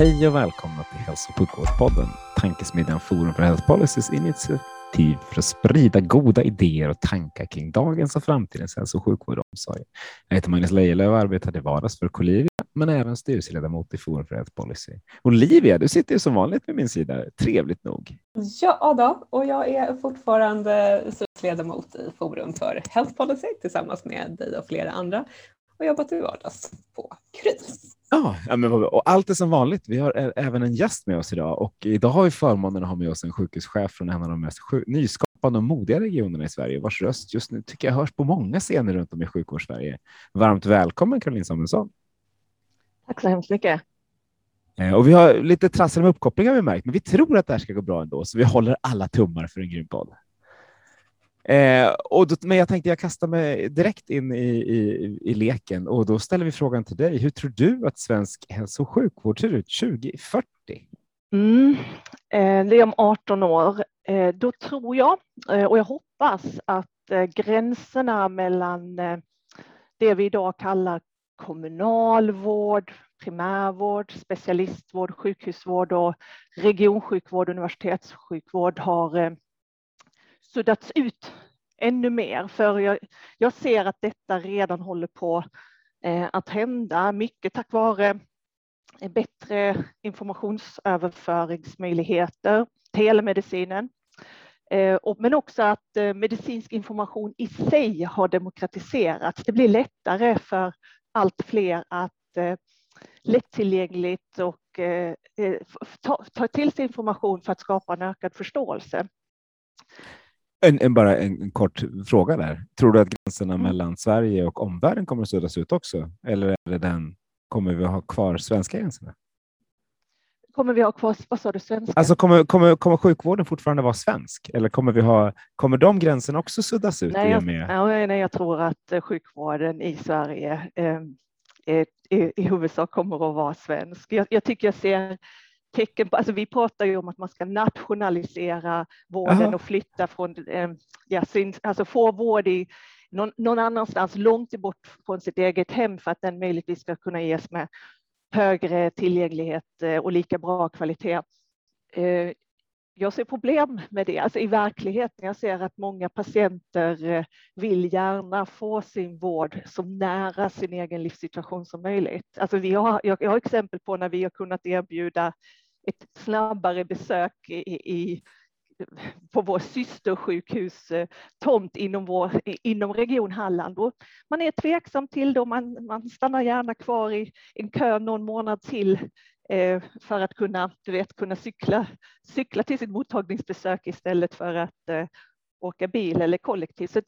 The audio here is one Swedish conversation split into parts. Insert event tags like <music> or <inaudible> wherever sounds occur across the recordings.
Hej och välkomna till Hälso och sjukvårdspodden, tankesmedjan Forum för Health Policies initiativ för att sprida goda idéer och tankar kring dagens och framtidens hälso och sjukvård och omsorg. Jag heter Magnus Lejelöw och arbetar i vardags för Colivia, men är även styrelseledamot i Forum för Health Policy. Olivia, du sitter ju som vanligt vid min sida, trevligt nog. Ja då, och jag är fortfarande styrelseledamot i Forum för Health Policy tillsammans med dig och flera andra och jobbar till vardags på KRIS. Ja, ja men, och allt är som vanligt. Vi har även en gäst med oss idag och idag har vi förmånen att ha med oss en sjukhuschef från en av de mest nyskapande och modiga regionerna i Sverige vars röst just nu tycker jag hörs på många scener runt om i sjukvårdssverige. Varmt välkommen Caroline Samuelsson. Tack så hemskt mycket. Eh, och vi har lite trassel med uppkopplingar vi märkt, men vi tror att det här ska gå bra ändå, så vi håller alla tummar för en grym podd. Eh, och då, men jag tänkte jag kastar mig direkt in i, i, i, leken och då ställer vi frågan till dig. Hur tror du att svensk hälso och sjukvård ser ut 2040? Mm, eh, det är om 18 år. Eh, då tror jag eh, och jag hoppas att eh, gränserna mellan eh, det vi idag kallar kommunalvård, primärvård, specialistvård, sjukhusvård och regionsjukvård, universitetssjukvård har eh, suddats ut ännu mer. För jag, jag ser att detta redan håller på eh, att hända, mycket tack vare eh, bättre informationsöverföringsmöjligheter, telemedicinen, eh, men också att eh, medicinsk information i sig har demokratiserats. Det blir lättare för allt fler att lättillgängligt och ta till sig information för att skapa en ökad förståelse. En, en, bara en, en, kort fråga där. Tror du att gränserna mm. mellan Sverige och omvärlden kommer att suddas ut också? Eller är det den, kommer vi ha kvar svenska gränserna? Kommer vi ha kvar, vad sa du, svenska? Alltså kommer, kommer, kommer sjukvården fortfarande vara svensk? Eller kommer, vi ha, kommer de gränserna också suddas ut? Nej, jag, med... nej, jag tror att eh, sjukvården i Sverige eh, i, i huvudsak kommer att vara svensk. Jag, jag tycker jag ser tecken på, alltså vi pratar ju om att man ska nationalisera vården Aha. och flytta från, eh, ja, sin, alltså få vård i någon, någon annanstans långt bort från sitt eget hem för att den möjligtvis ska kunna ges med högre tillgänglighet eh, och lika bra kvalitet. Jag ser problem med det, alltså i verkligheten. Jag ser att många patienter eh, vill gärna få sin vård så nära sin egen livssituation som möjligt. Alltså vi har, jag har exempel på när vi har kunnat erbjuda ett snabbare besök i, i på vår systersjukhus eh, tomt inom, vår, inom Region Halland. Och man är tveksam till det och man, man stannar gärna kvar i en kö någon månad till för att kunna, du vet, kunna cykla, cykla till sitt mottagningsbesök istället för att eh, åka bil eller kollektivt. Så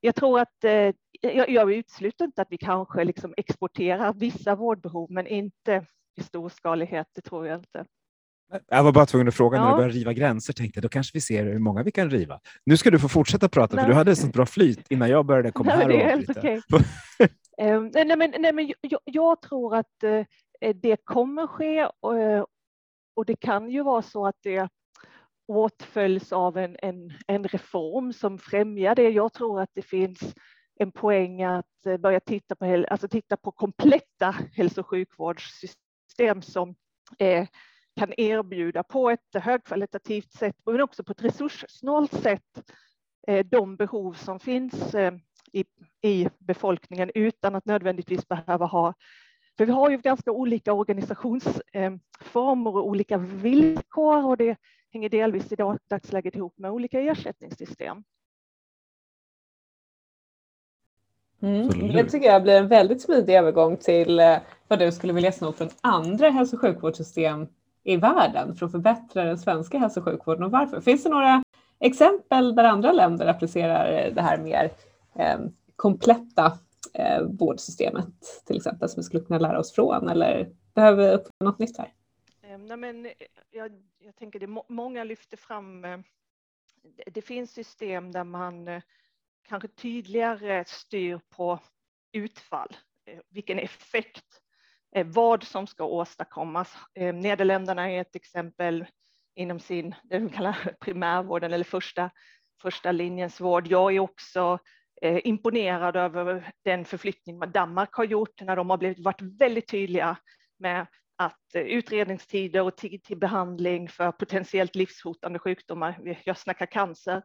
jag tror att eh, jag, jag utesluter inte att vi kanske liksom exporterar vissa vårdbehov, men inte i storskalighet. Det tror jag inte. Jag var bara tvungen att fråga ja. när du började riva gränser, tänkte då kanske vi ser hur många vi kan riva. Nu ska du få fortsätta prata, nej. för du hade så bra flyt innan jag började komma nej, här och avbryta. Okay. <laughs> um, nej, men, nej, men jag, jag tror att Eh, det kommer ske och, och det kan ju vara så att det åtföljs av en, en, en reform som främjar det. Jag tror att det finns en poäng att eh, börja titta på, alltså titta på kompletta hälso och sjukvårdssystem som kan erbjuda på ett högkvalitativt sätt, men också på ett resurssnålt sätt eh, de behov som finns eh, i, i befolkningen utan att nödvändigtvis behöva ha för vi har ju ganska olika organisationsformer och olika villkor och det hänger delvis i dagsläget ihop med olika ersättningssystem. Mm. Det tycker jag blir en väldigt smidig övergång till eh, vad du skulle vilja sno från andra hälso och sjukvårdssystem i världen för att förbättra den svenska hälso och sjukvården och varför? Finns det några exempel där andra länder applicerar det här mer eh, kompletta eh, vårdsystemet till exempel som vi skulle kunna lära oss från eller behöver vi uppnå något nytt här? Ehm, nej, men eh, jag, jag tänker det många lyfter fram. Eh, det finns system där man eh, kanske tydligare styr på utfall, vilken effekt, vad som ska åstadkommas. Ehm, Nederländerna är ett exempel inom sin, det de kallar <laughs> primärvården eller första, första linjens vård. Jag är också Eh, imponerad över den förflyttning Danmark har gjort när de har blivit, varit väldigt tydliga med att eh, utredningstider och tid till behandling för potentiellt livshotande sjukdomar, jag snackar cancer,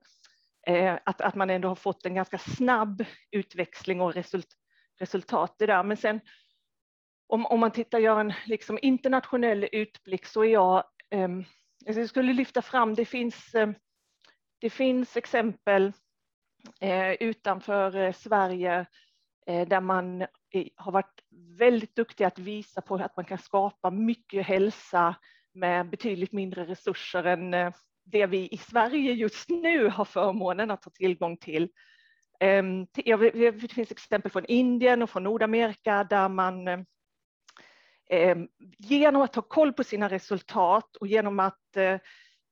eh, att, att man ändå har fått en ganska snabb utväxling och result, resultat där. Men sen om, om man tittar, gör en liksom internationell utblick så är jag, eh, jag skulle lyfta fram, det finns, eh, det finns exempel Eh, utanför eh, Sverige eh, där man har varit väldigt duktiga att visa på att man kan skapa mycket hälsa med betydligt mindre resurser än det vi i Sverige just nu har förmånen att ha tillgång till. Ehm, det finns exempel från Indien och från Nordamerika där man ehm, genom att ha koll på sina resultat och genom att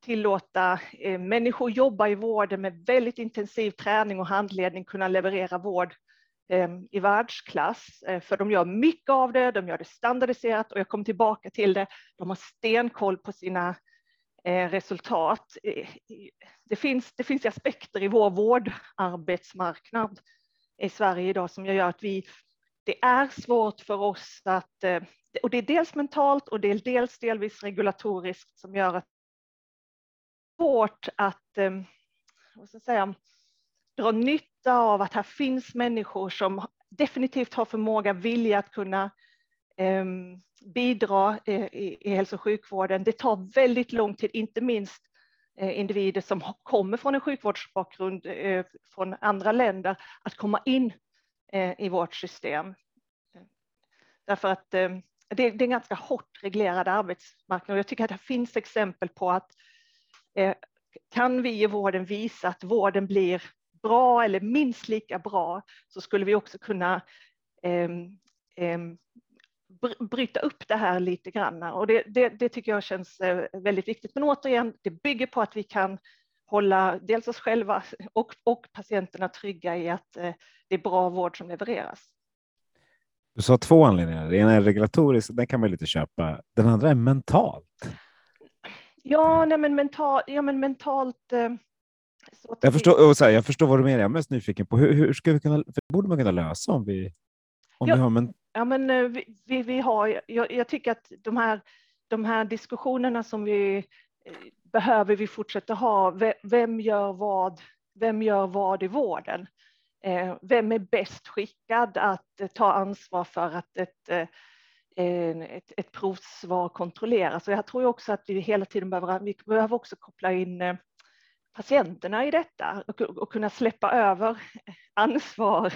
eh, tillåta människor jobba i vården med väldigt intensiv träning och handledning kunna leverera vård eh, i världsklass, eh, för de gör mycket av det, de gör det standardiserat och jag kommer tillbaka till det. De har stenkoll på sina eh, resultat. Eh, det finns, det finns aspekter i vår vårdarbetsmarknad i Sverige idag som gör att vi, det är svårt för oss att, och det är dels mentalt och det är dels delvis regulatoriskt som gör att svårt att, eh, vad ska jag säga, dra nytta av att här finns människor som definitivt har förmåga, vilja att kunna eh, bidra eh, i, i hälso och sjukvården. Det tar väldigt lång tid, inte minst eh, individer som kommer från en sjukvårdsbakgrund eh, från andra länder, att komma in eh, i vårt system. Därför att det, det, är en ganska hårt reglerad arbetsmarknad och jag tycker att det finns exempel på att Eh, kan vi i vården visa att vården blir bra eller minst lika bra så skulle vi också kunna ehm, ehm, bryta upp det här lite grann. Och det, det, det, tycker jag känns eh, väldigt viktigt. Men återigen, det bygger på att vi kan hålla dels oss själva och, och patienterna trygga i att eh, det är bra vård som levereras. Du sa två anledningar. Den ena är regulatorisk, den kan man lite köpa. Den andra är mentalt. Ja, nej, men, mental, ja men mentalt eh, jag förstår, och så här, jag förstår vad du menar. Jag är mest nyfiken på hur, hur ska vi kunna, borde man kunna lösa om vi, om ja, vi har men... Ja, men eh, vi, vi, vi har, jag, jag, tycker att de här, de här diskussionerna som vi eh, behöver vi fortsätta ha. Vem gör vad? Vem gör vad i vården? Eh, vem är bäst skickad att ta ansvar för att ett, ett, ett provsvar kontrolleras? Och jag tror också att vi hela tiden behöver, vi behöver också koppla in eh, patienterna i detta och, och kunna släppa över <laughs> ansvar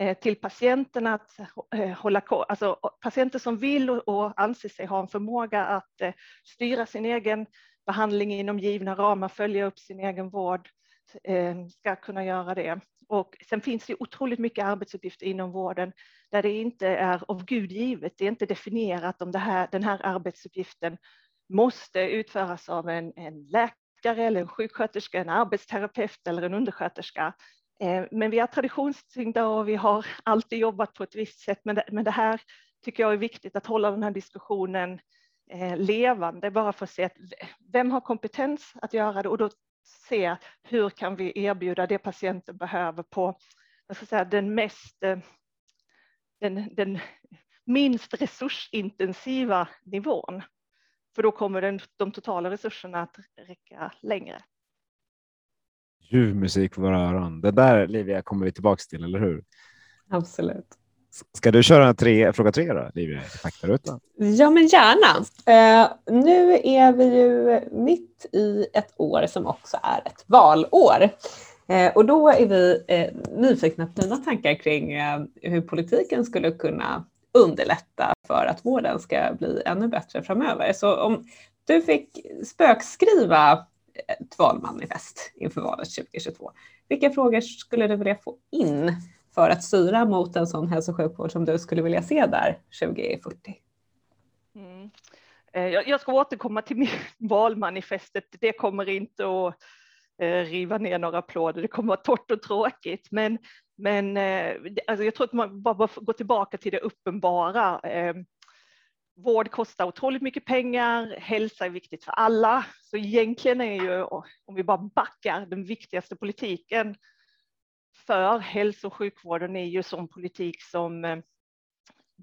eh, till patienterna att eh, hålla koll, alltså patienter som vill och, anser sig ha en förmåga att styra sin egen behandling inom givna ramar, följa upp sin egen vård, Eh, ska kunna göra det. Och sen finns det otroligt mycket arbetsuppgifter inom vården där det inte är av Gud givet. Det är inte definierat om det här, den här arbetsuppgiften måste utföras av en, en läkare eller en sjuksköterska, en arbetsterapeut eller en undersköterska. Eh, men vi är traditionstyngda och vi har alltid jobbat på ett visst sätt. Men det, men det här tycker jag är viktigt att hålla den här diskussionen eh, levande bara för att se att vem har kompetens att göra det och då se hur kan vi erbjuda det patienten behöver på jag ska säga, den mest eh, den, den minst resursintensiva nivån. För då kommer den, de totala resurserna att räcka längre. Ljuv musik för våra öron. Det där Livia kommer vi tillbaka till, eller hur? Absolut. Ska du köra tre, fråga tre då, Livia, faktarutan? Ja, men gärna. Uh, nu är vi ju mitt i ett år som också är ett valår. Uh, och då är vi uh, nyfikna på dina tankar kring hur politiken skulle kunna underlätta för att vården ska bli ännu bättre framöver. Så om du fick spökskriva ett valmanifest inför valet 2022, vilka frågor skulle du vilja få in för att styra mot en sån hälso och sjukvård som du skulle vilja se där 2040? Mm. Eh, jag ska återkomma till <laughs> valmanifestet. Det kommer inte att eh, riva ner några applåder. Det kommer att vara torrt och tråkigt. Men, men eh, alltså jag tror att man bara går tillbaka till det uppenbara. Ehm, vård kostar otroligt mycket pengar, hälsa är viktigt för alla. Så egentligen är ju, om vi bara backar, den viktigaste politiken för hälso och sjukvården är ju sån politik som eh,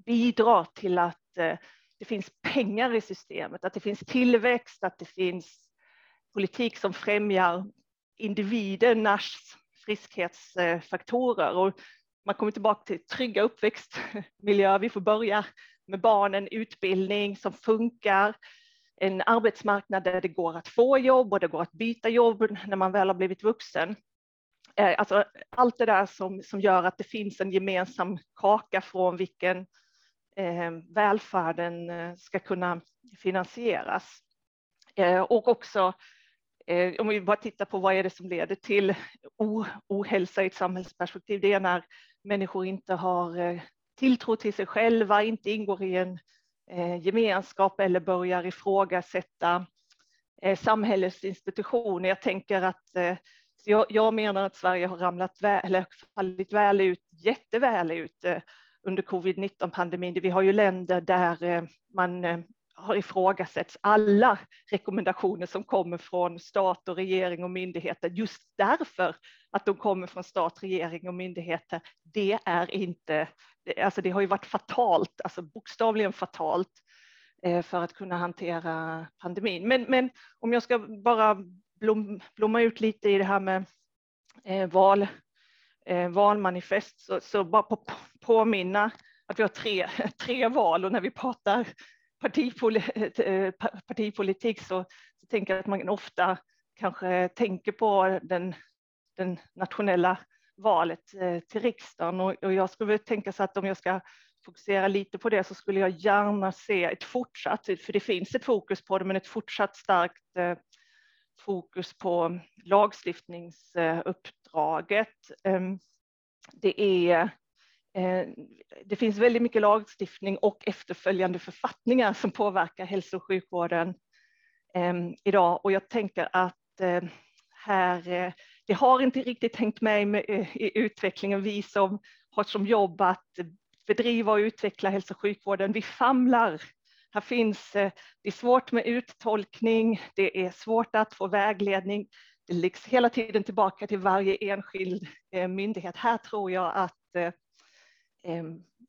bidrar till att eh, det finns pengar i systemet, att det finns tillväxt, att det finns politik som främjar individernas friskhetsfaktorer. Och man kommer tillbaka till trygga uppväxtmiljöer. Vi får börja med barnen utbildning som funkar, en arbetsmarknad där det går att få jobb och det går att byta jobb när man väl har blivit vuxen. Eh, alltså allt det där som, som gör att det finns en gemensam kaka från vilken eh, välfärden eh, ska kunna finansieras. Eh, och också eh, om vi bara tittar på vad är det som leder till ohälsa i ett samhällsperspektiv, det är när människor inte har eh, tilltro till sig själva, inte ingår i en eh, gemenskap eller börjar ifrågasätta eh, samhällets institutioner. Jag tänker att så jag, jag, menar att Sverige har ramlat väl, eller fallit väl ut, jätteväl ut eh, under covid-19 pandemin. Vi har ju länder där eh, man eh, har ifrågasätts alla rekommendationer som kommer från stat och regering och myndigheter just därför att de kommer från stat, regering och myndigheter. Det är inte, alltså det har ju varit fatalt, alltså bokstavligen fatalt eh, för att kunna hantera pandemin. Men, men om jag ska bara blom, blomma ut lite i det här med eh, val, eh, valmanifest. Så, så bara på, påminna att vi har tre, <laughs> tre val. Och när vi pratar Eh, partipolitik så, så tänker jag att man ofta kanske tänker på den, den nationella valet eh, till riksdagen. Och, och jag skulle tänka så att om jag ska fokusera lite på det så skulle jag gärna se ett fortsatt, för det finns ett fokus på det, men ett fortsatt starkt eh, fokus på lagstiftningsuppdraget. Ehm, det är eh, det finns väldigt mycket lagstiftning och efterföljande författningar som påverkar hälso och sjukvården ehm, idag och jag tänker att eh, här, eh, det har inte riktigt hängt med i utvecklingen. Vi som har som jobb att bedriva och utveckla hälso och sjukvården, vi famlar. Här finns, eh, det är svårt med uttolkning, det är svårt att få vägledning. Det läggs hela tiden tillbaka till varje enskild eh, myndighet. Här tror jag att eh,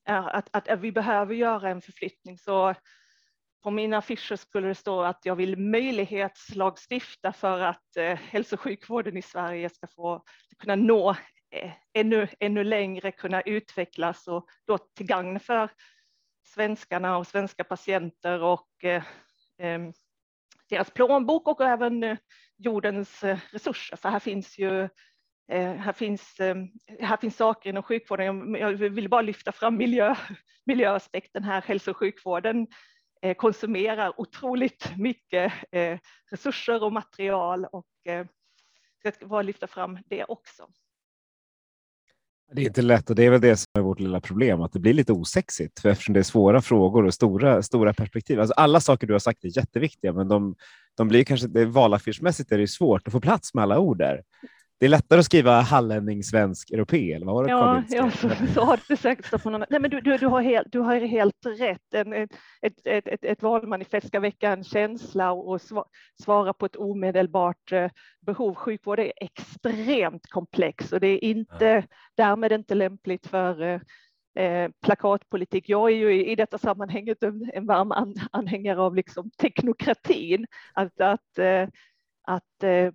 att, att, att vi behöver göra en förflyttning. Så på mina affischer skulle det stå att jag vill möjlighetslagstifta för att eh, hälso och sjukvården i Sverige ska få kunna nå eh, ännu, ännu längre, kunna utvecklas och då till gagn för svenskarna och svenska patienter och eh, ehm, deras plånbok och även eh, jordens eh, resurser. För här finns ju här, finns, ehm, här finns saker inom sjukvården. Jag vill bara lyfta fram miljö, miljöaspekten här. Hälso och sjukvården konsumerar otroligt mycket resurser och material och jag ska bara lyfta fram det också. Det är inte lätt och det är väl det som är vårt lilla problem, att det blir lite osexigt för eftersom det är svåra frågor och stora, stora perspektiv. Alltså alla saker du har sagt är jätteviktiga, men de, de blir kanske, det, valaffischmässigt är det svårt att få plats med alla ord där. Det är lättare att skriva hallänning, svensk, europé, eller vad var det Ja, ja så, <laughs> så har det säkert stått på någon. Nej, men du, du, du, har helt, du har helt rätt. En, ett, ett, ett, ett valmanifest ska väcka en känsla och svara på ett omedelbart eh, behov. Sjukvård är extremt komplex och det är inte, ja. därmed inte lämpligt för eh, eh, plakatpolitik. Jag är ju i, i detta sammanhanget en, en varm an, anhängare av liksom teknokratin. Att, att, eh, att eh,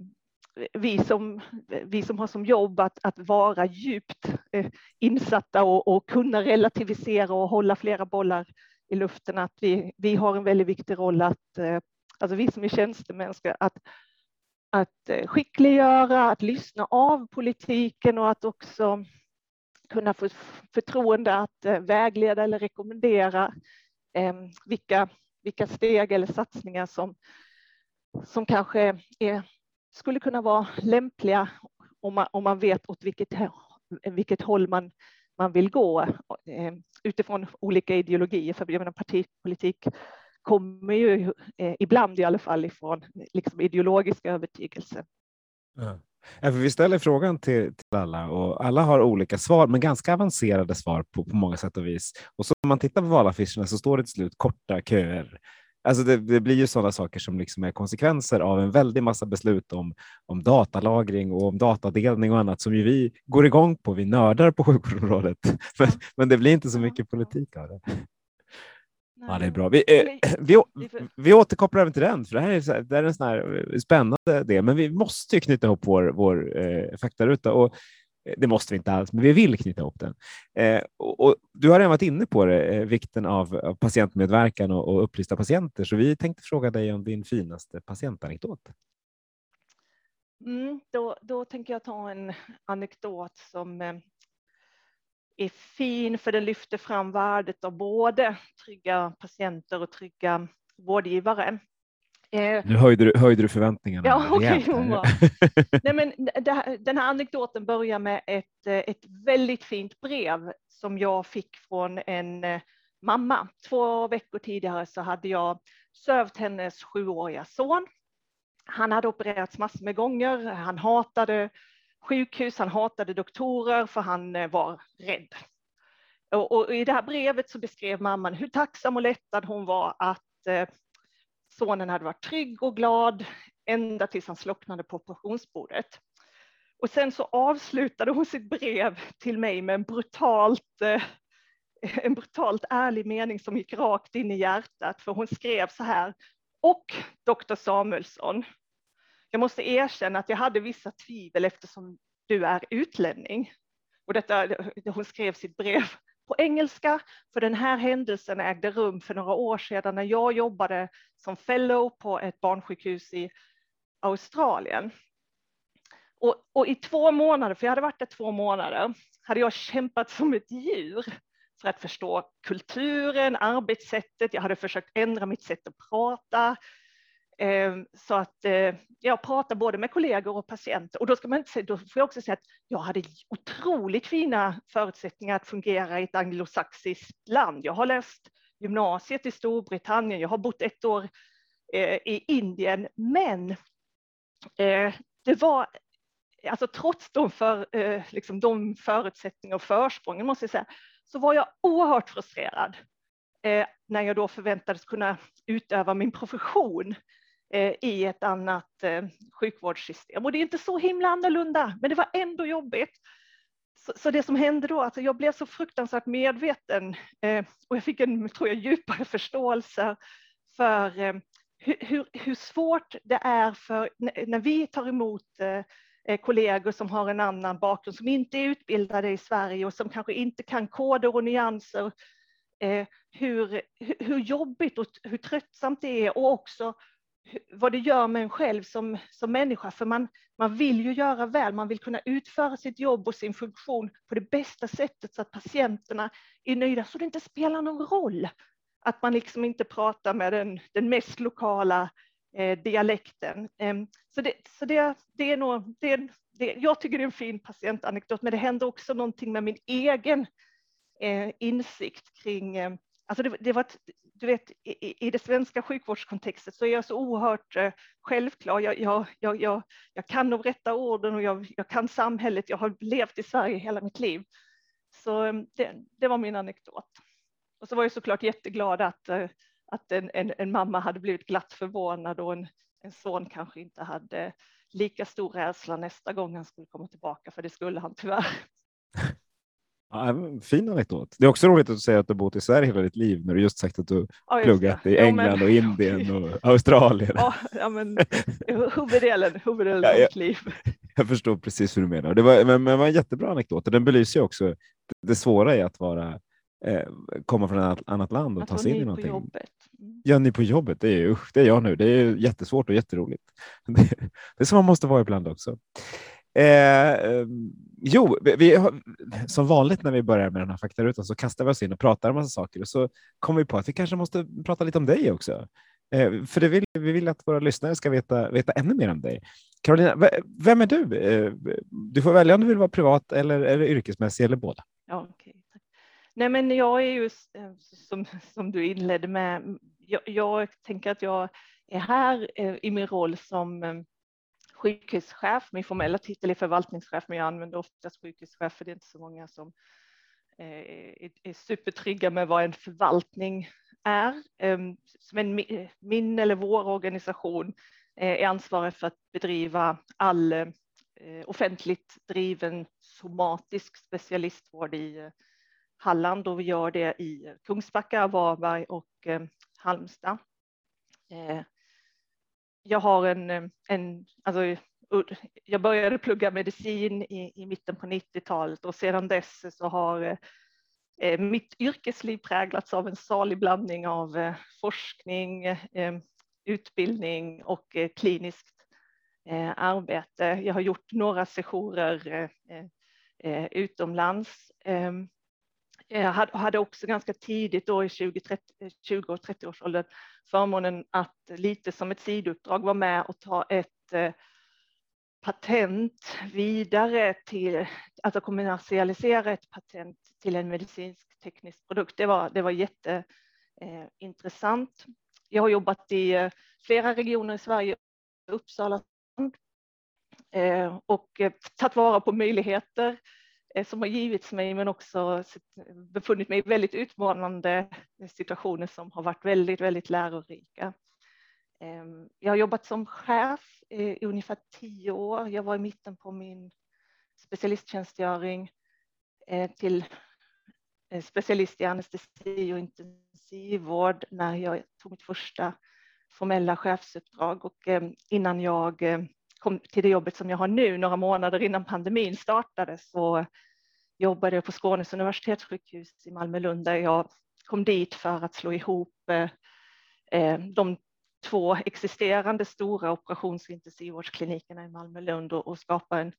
vi som, vi som har som jobb att, att vara djupt eh, insatta och, och kunna relativisera och hålla flera bollar i luften, att vi, vi har en väldigt viktig roll att, eh, alltså vi som är tjänstemän ska att, att eh, skickliggöra, att lyssna av politiken och att också kunna få förtroende att vägleda eller rekommendera vilka, vilka steg eller satsningar som, som kanske är skulle kunna vara lämpliga om man, om man vet åt vilket, vilket håll man man vill gå eh, utifrån olika ideologier. För jag menar, partipolitik kommer ju eh, ibland i alla fall ifrån liksom, ideologiska övertygelser. Ja. Ja, för vi ställer frågan till, till, alla och alla har olika svar, men ganska avancerade svar på, på många sätt och vis. Och så när man tittar på valaffischerna så står det till slut korta köer. Alltså det, det blir ju sådana saker som liksom är konsekvenser av en väldig massa beslut om, om datalagring och om datadelning och annat som ju vi går igång på. Vi nördar på <laughs> sjukvårdsområdet, men, men det blir inte så mycket politik av det. Ja, det är bra. Vi, eh, vi, vi återkopplar även till den, för det här är, det är en sån här eh, spännande del, men vi måste ju knyta ihop vår, vår eh, faktaruta. Och Eh, det måste vi inte alls, men vi vill knyta ihop den. Eh, och, och, du har redan varit inne på det, eh, vikten av, av patientmedverkan och, och upplysta patienter, så vi tänkte fråga dig om din finaste patientanekdot. Mm, då, då tänker jag ta en anekdot som eh, är fin för den lyfter fram värdet av både trygga patienter och trygga vårdgivare. Eh, nu höjde du, höjde du förväntningarna. Ja, okay, <laughs> Nej, men det, den här anekdoten börjar med ett, ett väldigt fint brev som jag fick från en eh, mamma. Två veckor tidigare så hade jag sövt hennes sjuåriga son. Han hade opererats massor med gånger. Han hatade sjukhus, han hatade doktorer för han eh, var rädd. Och, och, I det här brevet så beskrev mamman hur tacksam och lättad hon var att eh, sonen hade varit trygg och glad ända tills han slocknade på operationsbordet. Och sen så avslutade hon sitt brev till mig med en brutalt, eh, en brutalt ärlig mening som gick rakt in i hjärtat, för hon skrev så här. Och doktor Samuelsson, jag måste erkänna att jag hade vissa tvivel eftersom du är utlänning. Och detta, hon skrev sitt brev på engelska, för den här händelsen ägde rum för några år sedan när jag jobbade som fellow på ett barnsjukhus i Australien. Och, och, i två månader, för jag hade varit där två månader, hade jag kämpat som ett djur för att förstå kulturen, arbetssättet. Jag hade försökt ändra mitt sätt att prata. Ehm, så att eh, jag pratar både med kollegor och patienter. Och då, ska man inte säga, då får jag också säga att jag hade otroligt fina förutsättningar att fungera i ett anglosaxiskt land. Jag har läst gymnasiet i Storbritannien, jag har bott ett år eh, i Indien, men eh, det var alltså trots de, för, liksom de förutsättningar och försprången måste jag säga, så var jag oerhört frustrerad när jag då förväntades kunna utöva min profession. Eh, i ett annat eh, sjukvårdssystem. Och det är inte så himla annorlunda, men det var ändå jobbigt. Så, så det som hände då, alltså jag blev så fruktansvärt medveten eh, och jag fick en, tror jag, djupare förståelse för hur, hur, hur svårt det är för när vi tar emot kollegor som har en annan bakgrund, som inte är utbildade i Sverige och som kanske inte kan koder och nyanser, hur, hur jobbigt och hur tröttsamt det är och också vad det gör med en själv som, som människa, för man, man vill ju göra väl, man vill kunna utföra sitt jobb och sin funktion på det bästa sättet så att patienterna är nöjda, så det inte spelar någon roll att man liksom inte pratar med den, den mest lokala eh, dialekten. Eh, så det, så det, det är nog, det, det, jag tycker det är en fin patientanekdot, men det händer också någonting med min egen eh, insikt kring eh, Alltså det, det var ett, du vet, i, i det svenska sjukvårdskontextet så är jag så oerhört eh, självklar. Jag, jag, jag, jag, jag kan de rätta orden och jag, jag kan samhället. Jag har levt i Sverige hela mitt liv. Så eh, det, det var min anekdot. Och så var jag såklart jätteglad att, eh, att en, en, en mamma hade blivit glatt förvånad och en, en son kanske inte hade lika stor rädsla nästa gång han skulle komma tillbaka, för det skulle han tyvärr. Ja, fin anekdot. Det är också roligt att säga att du bott i Sverige hela ditt liv när du just sagt att du ja, pluggat det. i England ja, men... och Indien och <laughs> Australien. Ja, ja men huvuddelen, huvuddelen ja, av mitt liv. <laughs> Jag förstår precis hur du menar. Det var, men, men var en jättebra anekdot och den belyser också det svåra i att vara eh, komma från ett annat land och att ta sig in i någonting. Jobbet. Mm. Ja, ni på jobbet. Det är, usch, det är jag nu. Det är jättesvårt och jätteroligt. <laughs> Det, det är som man måste vara ibland också. Eh, eh, jo, vi, har, som vanligt när vi börjar med den här faktarutan så kastar vi oss in och pratar om massa saker och så kommer vi på att vi kanske måste prata lite om dig också. Eh, för det vill, vi vill att våra lyssnare ska veta, veta ännu mer om dig. Carolina, vem är du? Eh, du får välja om du vill vara privat eller, eller yrkesmässig eller båda. Ja, okay. Nej, men jag är ju eh, som, som du inledde med. Jag, jag tänker att jag är här eh, i min roll som eh, sjukhuschef. Min formella titel är förvaltningschef, men jag använder oftast sjukhuschef för det är inte så många som eh, är supertrygga med vad en förvaltning är. Ehm, men min eller vår organisation eh, är ansvarig för att bedriva all eh, offentligt driven somatisk specialistvård i Halland och vi gör det i Kungsbacka, Varberg och Halmstad. Jag har en, eh, en alltså, jag började plugga medicin i, i mitten på 90-talet och sedan dess så har eh, eh, mitt yrkesliv präglats av en salig blandning av eh, forskning, eh, utbildning och eh, kliniskt arbete. Jag har gjort några sessioner utomlands ehm, Eh, hade också ganska tidigt då i 20, 30, 20 och 30-årsåldern förmånen att lite som ett sidouppdrag vara med och ta ett eh, patent vidare till, alltså kommersialisera ett patent till en medicinsk teknisk produkt. Det var, det var jätteintressant. Eh, Jag har jobbat i flera regioner i Sverige, Uppsala och tagit vara på möjligheter Eh, som har givits mig, men också befunnit mig i väldigt utmanande situationer som har varit väldigt, väldigt lärorika. Ehm, jag har jobbat som chef i ungefär tio år. Jag var i mitten på min specialisttjänstgöring eh, till eh, specialist i anestesi och intensivvård när jag tog mitt första formella chefsuppdrag och ehm, innan jag kom till det jobbet som jag har nu, några månader innan pandemin startade, så jobbade jag på Skånes universitetssjukhus i Malmö-Lund där jag kom dit för att slå ihop eh, eh, de två existerande stora operationsintensivvårdsklinikerna i Malmö-Lund och, och skapa en,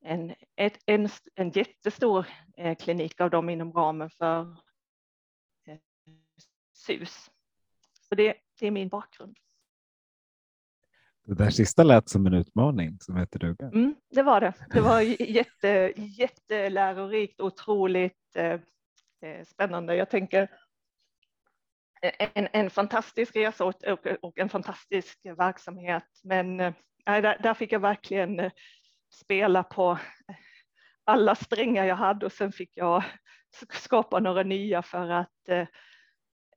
en, ett, en, en jättestor eh, klinik av dem inom ramen för SUS. Så det, det är min bakgrund. Det där sista lät som en utmaning som heter duga. Mm, det var det. Det var <laughs> jätte, jättelärorikt, otroligt eh, eh spännande. Jag tänker eh, en, en fantastisk resa och, och, och en fantastisk verksamhet. Men eh, där, där, fick jag verkligen eh, spela på alla strängar jag hade och sen fick jag <laughs> skapa några nya för att eh,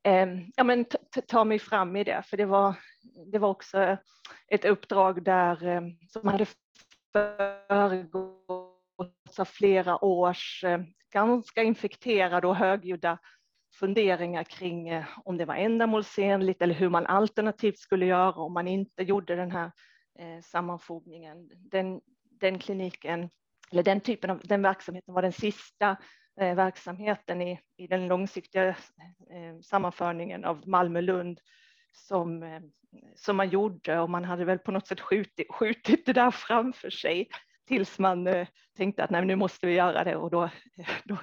Ehm, ja, men ta mig fram i det, för det var, det var också ett uppdrag där ehm, som hade föregåtts av flera års ehm, ganska infekterade och högljudda funderingar kring eh, om det var ändamålsenligt eller hur man alternativt skulle göra om man inte gjorde den här eh, sammanfogningen. Den, den kliniken, eller den typen av den verksamheten var den sista Eh, verksamheten i, i den långsiktiga eh, sammanförningen av Malmö-Lund som, eh, som man gjorde. Och man hade väl på något sätt skjutit, skjutit det där framför sig tills man eh, tänkte att nej, nu måste vi göra det. Och då, eh, då,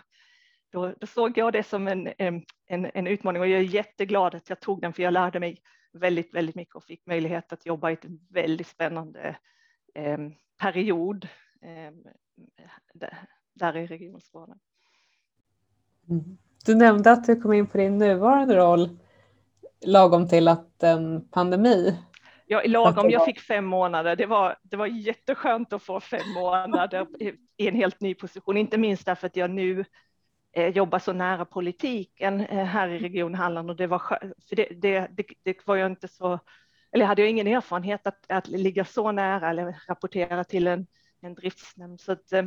då, då såg jag det som en, eh, en, en, utmaning. Och jag är jätteglad att jag tog den för jag lärde mig väldigt, väldigt mycket och fick möjlighet att jobba i en väldigt spännande eh, period eh, där i Region Skåne. Du nämnde att du kom in på din nuvarande roll lagom till att en pandemi Ja, lagom. Jag fick fem månader. Det var, det var jätteskönt att få fem månader i en helt ny position, inte minst därför att jag nu eh, jobbar så nära politiken eh, här i Region Halland och det var för det, det, det, det var jag inte så, eller hade jag ingen erfarenhet att, att ligga så nära eller rapportera till en, en driftsnämnd. Så att, eh,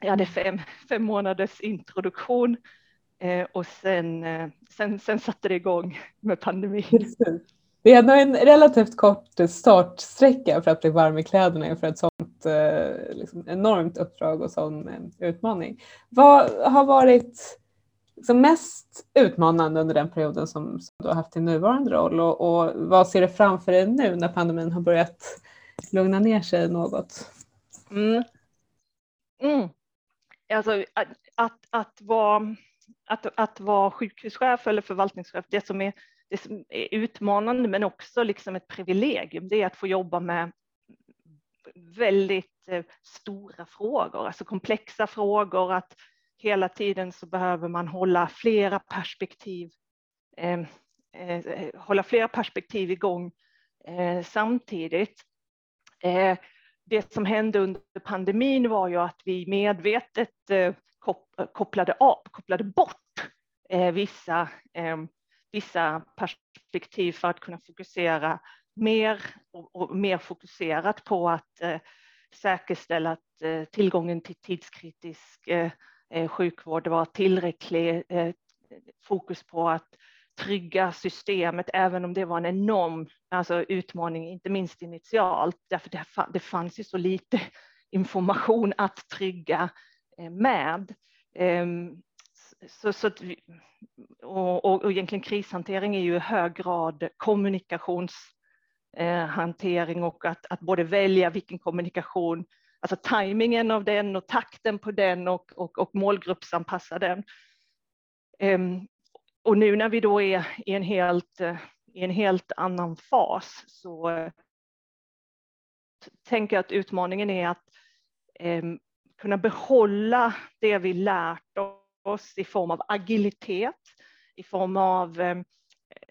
jag hade fem, <laughs> fem månaders introduktion Eh, och sen, eh, sen, sen satte det igång med pandemin. Det är ändå en relativt kort startsträcka för att bli varm i kläderna inför ett sådant eh, liksom, enormt uppdrag och sån eh, utmaning. Vad har varit liksom, mest utmanande under den perioden som, som, du har haft din nuvarande roll och, och vad ser du framför dig nu när pandemin har börjat lugna ner sig något? Mm. Mm. Alltså att, att, att vara att, att vara sjukhuschef eller förvaltningschef, det som, är, det som är utmanande men också liksom ett privilegium, det är att få jobba med väldigt eh, stora frågor, alltså komplexa frågor, att hela tiden så behöver man hålla flera perspektiv, eh, eh, hålla flera perspektiv igång eh, samtidigt. Eh, det som hände under pandemin var ju att vi medvetet eh, kopplade, av, kopplade bort eh, vissa, eh, vissa perspektiv för att kunna fokusera mer och, mer fokuserat på att säkerställa att tillgången till tidskritisk sjukvård var tillräcklig fokus på att trygga systemet, även om det var en enorm alltså, utmaning, inte minst initialt, därför det, det fanns ju så lite <laughs> information att trygga eh, med. Ehm, så, så vi, och, och, och egentligen krishantering är ju i hög grad kommunikationshantering eh, och att, att både välja vilken kommunikation, alltså tajmingen av den och takten på den och, och, och målgruppsanpassa den. Um, och nu när vi då är i en helt, eh, i en helt annan fas så eh, tänker jag att utmaningen är att eh, kunna behålla det vi lärt oss i form av agilitet, i form av eh,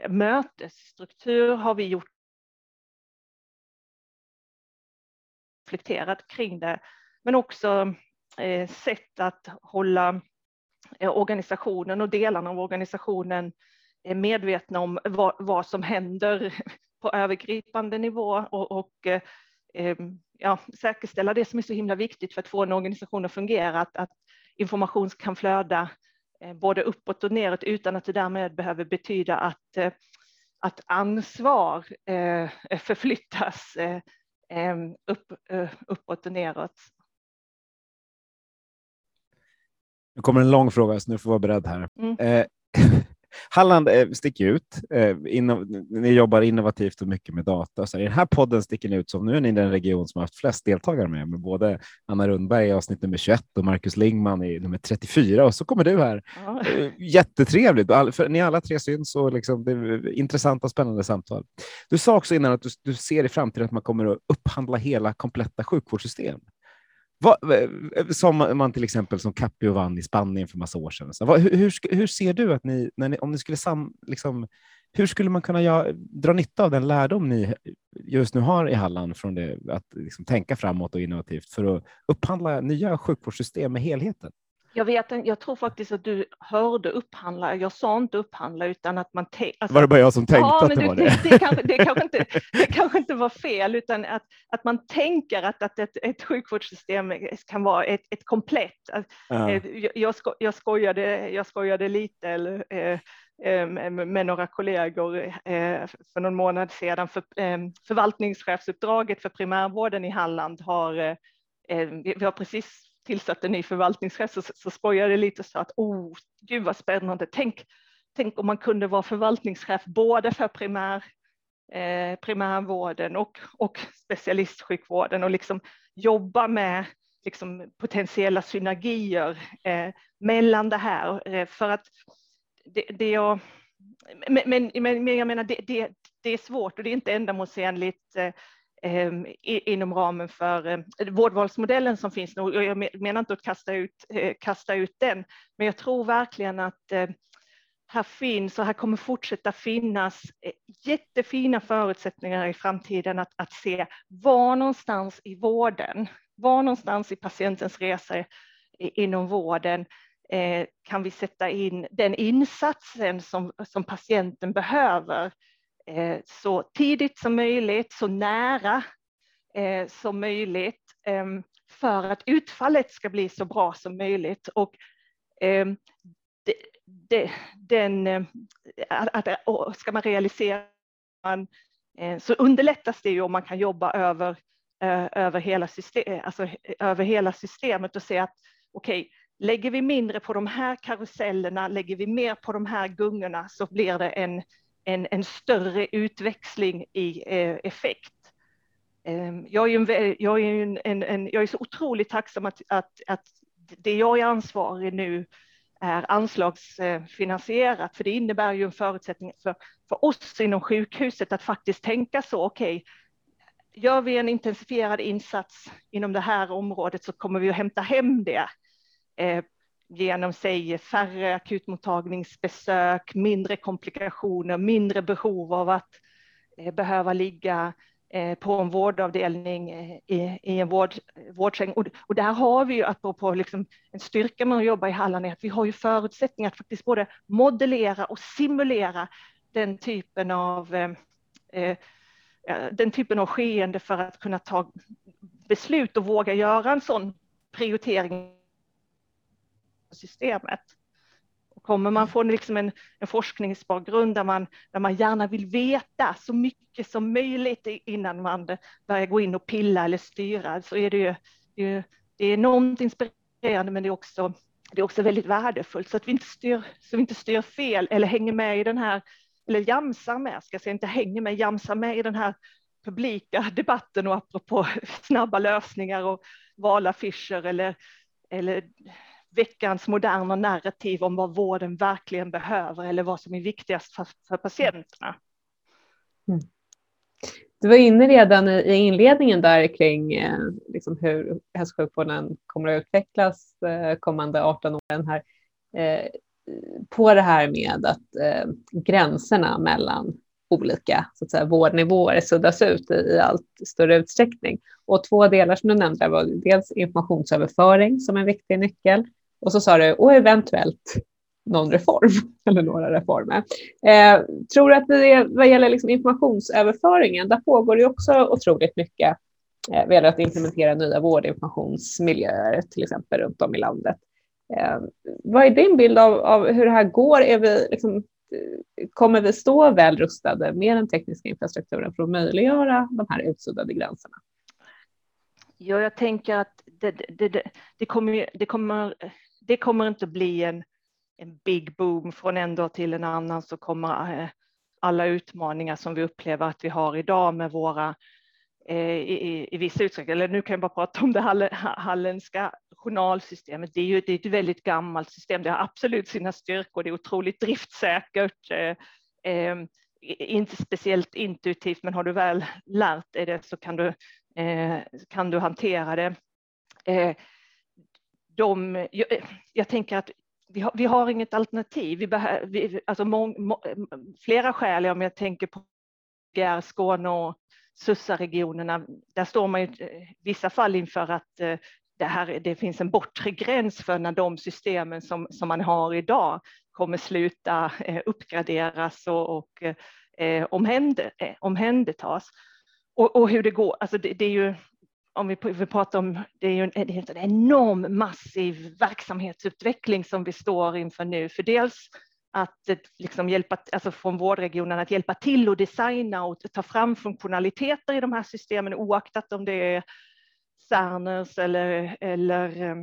mötesstruktur har vi gjort reflekterat kring det, men också eh, sätt att hålla Eh, organisationen och delarna av organisationen är medvetna om vad, vad som händer <laughs> på övergripande nivå och, och eh, eh, ja, säkerställa det som är så himla viktigt för att få en organisation att fungera, att, att information kan flöda både uppåt och neråt utan att det därmed behöver betyda att, att ansvar <laughs> förflyttas upp, uppåt och neråt. Nu kommer en lång fråga, så nu får vara beredd här. Mm. Eh, <laughs> Halland eh, sticker ut. Eh, ni jobbar innovativt och mycket med data. Så I den här podden sticker ni ut som nu är ni den region som har haft flest deltagare med, med både Anna Rundberg i avsnitt nummer 21 och Marcus Lingman i nummer 34 och så kommer du här. Ja. Eh, jättetrevligt. För ni alla tre syns och liksom, det är intressanta, spännande samtal. Du sa också innan att du, du ser i framtiden att man kommer att upphandla hela kompletta sjukvårdssystem. Vad, eh, som man till exempel som Capio vann i Spanien för massa år sedan. Så, vad, hur, hur, ser du att ni, när ni, om ni skulle sam, liksom, hur skulle man kunna göra, dra nytta av den lärdom ni just nu har i Halland från det, att liksom, tänka framåt och innovativt för att upphandla nya sjukvårdssystem med helheten? Jag, vet, jag tror faktiskt att du hörde upphandla. Jag sa inte upphandla utan att man... Alltså, var det bara jag som tänkte ja, att det du, var det? Det, det, kanske, det, kanske inte, <laughs> det kanske inte var fel utan att, att man tänker att, att ett, ett sjukvårdssystem kan vara ett, ett komplett. Ja. Eh, jag, sko, jag, skojade, jag skojade lite eller, eh, eh, med några kollegor för någon månad sedan. För, förvaltningschefsuppdraget för primärvården i Halland har vi har precis tillsatte ny förvaltningschef så, så spojade jag lite så att oh, gud vad spännande. Tänk, tänk om man kunde vara förvaltningschef både för primär, eh, primärvården och, och specialistsjukvården och liksom jobba med liksom, potentiella synergier eh, mellan det här. Eh, för att det, det jag, men, men, men jag menar, det, det, det är svårt och det är inte ändamålsenligt eh, Ehm, inom ramen för eh, vårdvalsmodellen som finns nu. Jag menar inte att kasta ut, eh, kasta ut den, men jag tror verkligen att eh, här finns och här kommer fortsätta finnas jättefina förutsättningar i framtiden att, att se var någonstans i vården, var någonstans i patientens resa inom vården kan vi sätta in den insatsen som, som patienten behöver Eh, Eh, så tidigt som möjligt, så nära eh, som möjligt ehm, för att utfallet ska bli så bra som möjligt. Och ehm, den, eh, att, ska man realisera så underlättas det ju om man kan jobba över, över, hela, system, alltså över hela systemet och se att okej, okay, lägger vi mindre på de här karusellerna, lägger vi mer på de här gungorna så blir det en en, en större utväxling i eh, effekt. Ehm, jag är, en, jag, är en, en, jag är så otroligt tacksam att, att, att det jag är ansvarig nu är anslagsfinansierat, för det innebär ju en förutsättning för, för oss inom sjukhuset att faktiskt tänka så, okej, okay, gör vi en intensifierad insats inom det här området så kommer vi att hämta hem det eh, genom sig färre akutmottagningsbesök, mindre komplikationer, mindre behov av att eh, behöva ligga eh, på en vårdavdelning eh, i, i en vård, vårdsäng. Och, och där har vi ju, apropå liksom en styrka med att jobba i Halland, är att vi har ju förutsättningar att faktiskt både modellera och simulera den typen av eh, den typen av skeende för att kunna ta beslut och våga göra en sån prioritering systemet. Och kommer man från liksom en, en forskningsbakgrund där man, där man gärna vill veta så mycket som möjligt innan man börjar gå in och pilla eller styra så är det ju det är, det är enormt inspirerande men det är också det är också väldigt värdefullt så att vi inte styr, så vi inte styr fel eller hänger med i den här, eller jamsar med, ska jag säga, inte hänger med, jamsar med i den här publika debatten och apropå <laughs> snabba lösningar och valaffischer eller, eller veckans moderna narrativ om vad vården verkligen behöver eller vad som är viktigast för, för patienterna. Mm. Du var inne redan i, inledningen där kring eh, liksom hur hälso och sjukvården kommer att utvecklas eh, kommande 18 åren här. Eh, på det här med att eh, gränserna mellan olika så att säga, vårdnivåer suddas ut i, i allt större utsträckning. Och två delar som du nämnde var dels informationsöverföring som en viktig nyckel och så sa du, och eventuellt någon reform <laughs> eller några reformer. Eh, tror du att det, vad gäller liksom informationsöverföringen, där pågår det också otroligt mycket eh, vad gäller att implementera nya vårdinformationsmiljöer, till exempel runt om i landet. Eh, vad är din bild av, av, hur det här går? Är vi liksom, eh, kommer vi stå väl rustade med den tekniska infrastrukturen för att möjliggöra de här utsuddade gränserna? Ja, jag tänker att det, det, det, det kommer, det kommer det kommer inte bli en, en big boom från en dag till en annan så kommer eh, alla utmaningar som vi upplever att vi har idag med våra eh, i, i, i viss utsträckning, eller nu kan jag bara prata om det halländska journalsystemet. Det är ju det är ett väldigt gammalt system. Det har absolut sina styrkor. Det är otroligt driftsäkert. Eh, eh, inte speciellt intuitivt, men har du väl lärt dig det så kan du, eh, kan du hantera det. Eh, de, jag, eh, jag tänker att vi har, vi har inget alternativ. Vi behöver, vi, alltså mång, må, flera skäl, om jag tänker på GR, Skåne och SUSA-regionerna, där står man i eh, vissa fall inför att eh, det, här, det finns en bortre gräns för när de systemen som, som man har idag kommer sluta uppgraderas och, och eh, omhänder, omhändertas. Och, och hur det går, alltså det, det är ju om vi, vi pratar om, det är ju en, en enorm massiv verksamhetsutveckling som vi står inför nu. För dels att eh, liksom hjälpa, alltså från vårdregionen att hjälpa till och designa och ta fram funktionaliteter i de här systemen oaktat om det är Cerners eller, eller eh,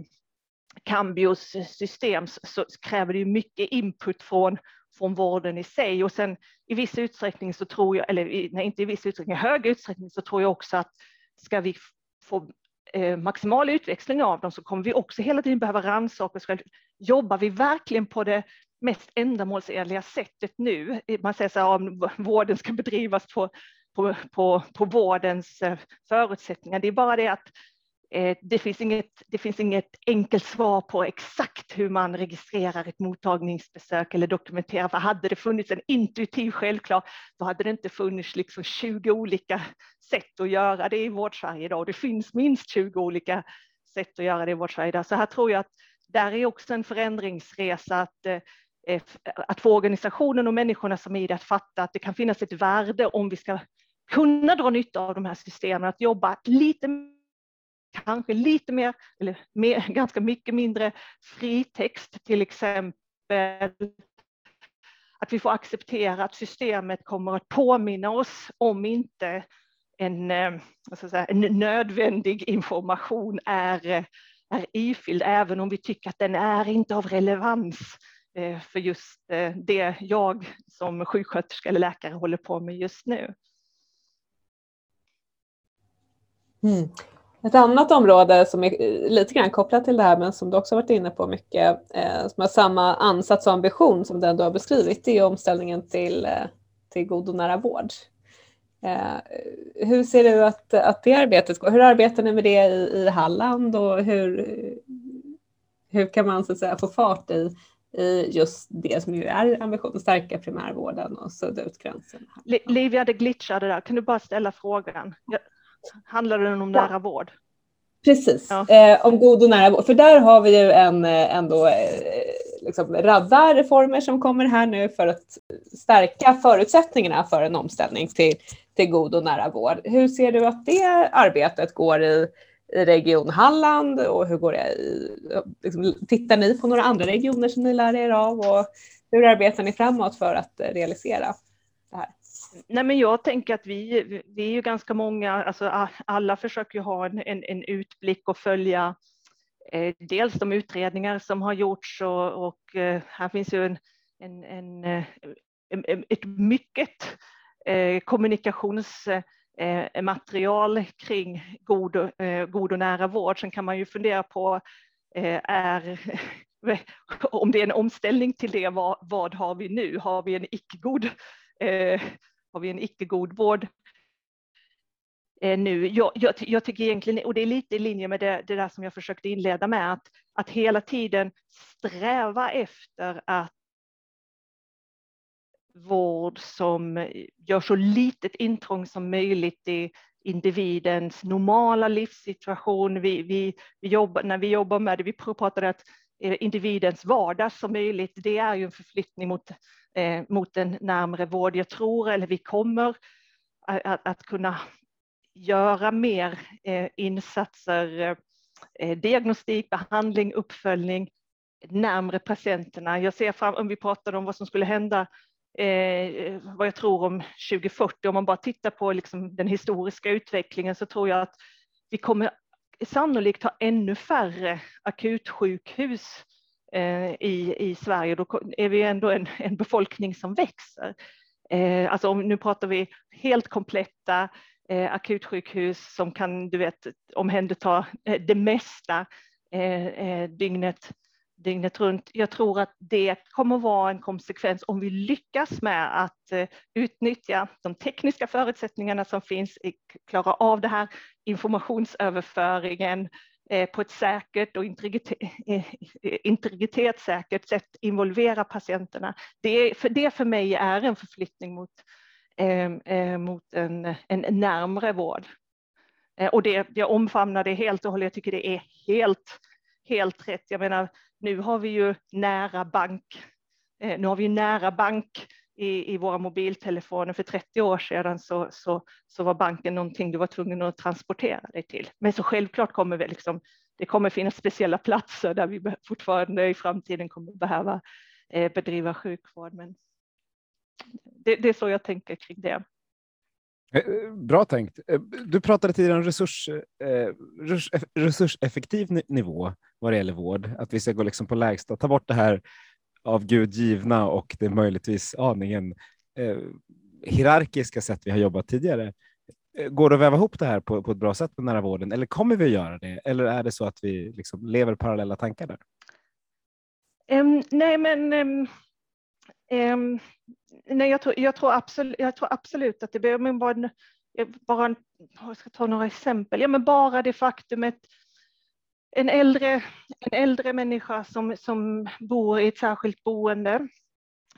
Cambios system så kräver det ju mycket input från, från vården i sig och sen i viss utsträckning så tror jag, eller nej, inte i viss utsträckning, i hög utsträckning så tror jag också att ska vi få eh, maximal utväxling av dem så kommer vi också hela tiden behöva rannsaka oss själva. Jobbar vi verkligen på det mest ändamålsenliga sättet nu? Man säger så här, om vården ska bedrivas på, på, på, på vårdens eh, förutsättningar. Det är bara det att Eh, det finns, inget, det finns inget enkelt svar på exakt hur man registrerar ett mottagningsbesök eller dokumenterar. För hade det funnits en intuitiv självklar, då hade det inte funnits liksom 20 olika sätt att göra det i vårt Sverige idag. Det finns minst 20 olika sätt att göra det i vårt Sverige idag. Så här tror jag att där är också en förändringsresa att eh, att få organisationen och människorna som är i det att fatta att det kan finnas ett värde om vi ska kunna dra nytta av de här systemen, att jobba lite kanske lite mer, eller mer, <laughs> ganska mycket mindre fritext till exempel. Att vi får acceptera att systemet kommer att påminna oss om inte en, eh, säga, en nödvändig information är, eh, är ifylld, även om vi tycker att den är inte av relevans eh, för just det jag som sjuksköterska eller läkare håller på med just nu. Mm. Ett annat område som är eh, lite grann kopplat till det här men som du också varit inne på mycket, eh, som har samma ansats och ambition som den du har beskrivit, det är omställningen till, eh, till god och nära vård. Eh, hur ser du att, att det arbetet går? Hur arbetar ni med det i, i Halland och hur, hur kan man så att säga, få fart i, i just det som ju är ambitionen, stärka primärvården och sudda ut gränsen? Livia, det glitchade där. Kan du bara ställa frågan? Handlar den om nära vård? Precis, ja. eh, om god och nära vård. För där har vi ju en eh, ändå eh, liksom radda reformer som kommer här nu för att stärka förutsättningarna för en omställning till, till god och nära vård. Hur ser du att det arbetet går i, i Region Halland och hur går det i, liksom, tittar ni på några andra regioner som ni lär er av och hur arbetar ni framåt för att realisera? Nej, men jag tänker att vi, vi är ju ganska många, alltså alla försöker ju ha en, en, en utblick och följa eh, dels de utredningar som har gjorts och, och eh, här finns ju en, en, en, eh, ett mycket eh, kommunikationsmaterial eh, eh kring god, eh, god och nära vård. Sen kan man ju fundera på eh, är <laughs> om det är en omställning till det, vad, vad har vi nu? Har vi en icke-god eh, har vi en icke-god vård eh, nu. Jag, jag, jag, tycker egentligen, och det är lite i linje med det, det där som jag försökte inleda med, att, att hela tiden sträva efter att vård som gör så litet intrång som möjligt i individens normala livssituation. Vi, vi, vi jobbar, när vi jobbar med det, vi pratade att Eh, individens vardag som möjligt, det är ju en förflyttning mot eh, mot en närmre vård. Jag tror, eller vi kommer att, att kunna göra mer eh, insatser, eh, diagnostik, behandling, uppföljning närmre patienterna. Jag ser fram, om vi pratade om vad som skulle hända Eh, vad jag tror om 2040, om man bara tittar på liksom den historiska utvecklingen så tror jag att vi kommer sannolikt ha ännu färre akutsjukhus Eh, i, i Sverige, då är vi ändå en, en befolkning som växer. Eh, alltså om, nu pratar vi helt kompletta eh, akutsjukhus som kan du vet, omhänderta eh, det mesta eh, eh, dygnet, dygnet runt. Jag tror att det kommer vara en konsekvens om vi lyckas med att eh, utnyttja de tekniska förutsättningarna som finns, klara av det här informationsöverföringen, eh, på ett säkert och integritetssäkert sätt involvera patienterna. Det, för det för mig är en förflyttning mot, eh, mot en, en närmre vård. Och det, jag omfamnar det helt och hållet. Jag tycker det är helt, helt rätt. Jag menar, nu har vi ju nära bank. Eh, nu har vi nära bank i, i våra mobiltelefoner. För 30 år sedan så, så, så var banken någonting du var tvungen att transportera dig till. Men så självklart kommer vi liksom, det kommer finnas speciella platser där vi fortfarande i framtiden kommer behöva eh, bedriva sjukvård. Men det, det är så jag tänker kring det. Eh, eh, bra tänkt. Eh, du pratade tidigare om resurs, resurseffektiv nivå vad det gäller vård, att vi ska gå liksom på lägsta, ta bort det här av Gud givna och det möjligtvis aningen eh, hierarkiska sätt vi har jobbat tidigare. Går det att väva ihop det här på, på ett bra sätt med nära vården eller kommer vi att göra det? Eller är det så att vi liksom lever parallella tankar där? Um, nej, men um, Ehm, nej, jag, tror, jag, tror absolut, jag tror absolut att det behöver bara, en, bara en, jag ska ta några exempel. Ja, men bara det faktumet en äldre, en äldre människa som, som bor i ett särskilt boende,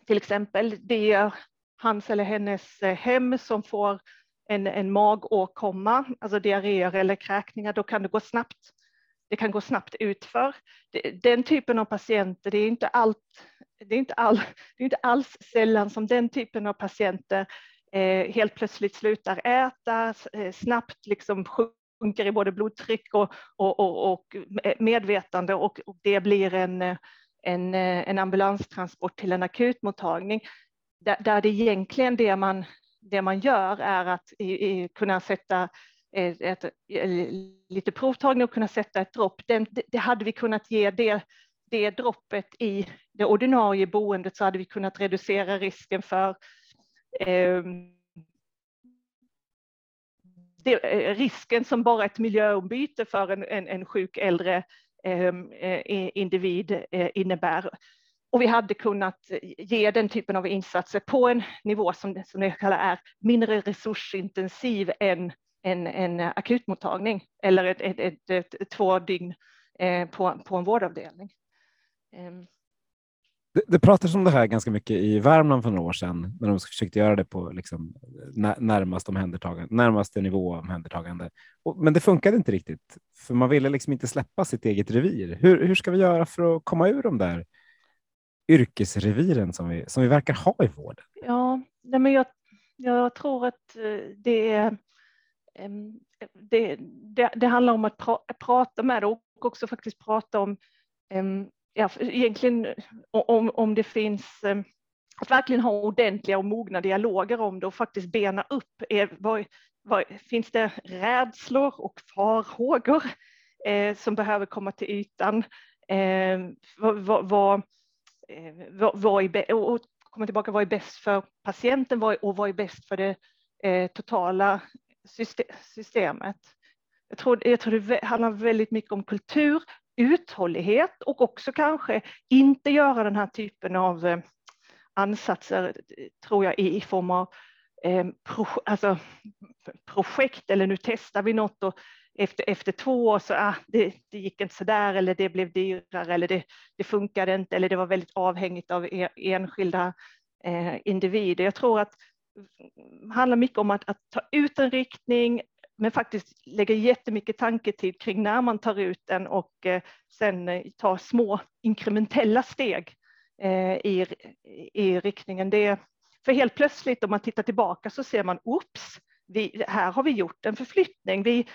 till exempel, det är hans eller hennes eh, hem som får en, en magåkomma, alltså diarréer eller kräkningar, då kan det gå snabbt. Det kan gå snabbt utför. Den typen av patienter, det är inte, allt, det är inte, all, det är inte alls sällan som den typen av patienter eh, helt plötsligt slutar äta, eh, snabbt liksom sjunker i både blodtryck och, och, och, och medvetande och, och, det blir en, en, en ambulanstransport till en akutmottagning. Där, där det egentligen det man, det man gör är att i, i, kunna sätta ett, eh, lite provtagning och kunna sätta ett dropp. Den, det hade vi kunnat ge det, det droppet i det ordinarie boendet så hade vi kunnat reducera risken för ehm, eh, det, risken som bara ett miljöombyte för en, en, en sjuk äldre ehm, eh, individ eh, innebär. Och vi hade kunnat ge den typen av insatser på en nivå som, som jag kallar är mindre resursintensiv än en, en akutmottagning eller ett, ett, ett, ett två dygn eh, på, på en vårdavdelning. Ehm. Det, det pratades om det här ganska mycket i Värmland för några år sedan när de försökte göra det på liksom närmast, omhändertagande, närmaste nivå omhändertagande. Men det funkade inte riktigt för man ville liksom inte släppa sitt eget revir. Hur, hur ska vi göra för att komma ur de där yrkesreviren som vi, som vi verkar ha i vården? Ja, men jag, jag tror att eh, det är Ehm, det, det, det, handlar om att pra, prata med och också faktiskt prata om ehm, ja, egentligen om, om det finns ehm, att verkligen ha ordentliga och mogna dialoger om det och faktiskt bena upp. Är, vad, vad, finns det rädslor och farhågor eh, som behöver komma till ytan? Eh, vad, vad, vad, vad är, och komma tillbaka, vad är bäst för patienten och vad är bäst för det eh, totala systemet. Jag tror, jag tror det handlar väldigt mycket om kultur, uthållighet och också kanske inte göra den här typen av eh, ansatser, tror jag, i form av eh, alltså, projekt eller nu testar vi något och efter, efter två år så ah, det, det gick inte så där eller det blev dyrare eller det, det funkade inte eller det var väldigt avhängigt av e-, enskilda eh, individer. Jag tror att handlar mycket om att, att ta ut en riktning men faktiskt lägga jättemycket tanketid kring när man tar ut den och eh, sen eh, ta små inkrementella steg eh, i, i riktningen. Det, för helt plötsligt om man tittar tillbaka så ser man, oops, vi, här har vi gjort en förflyttning. Vi,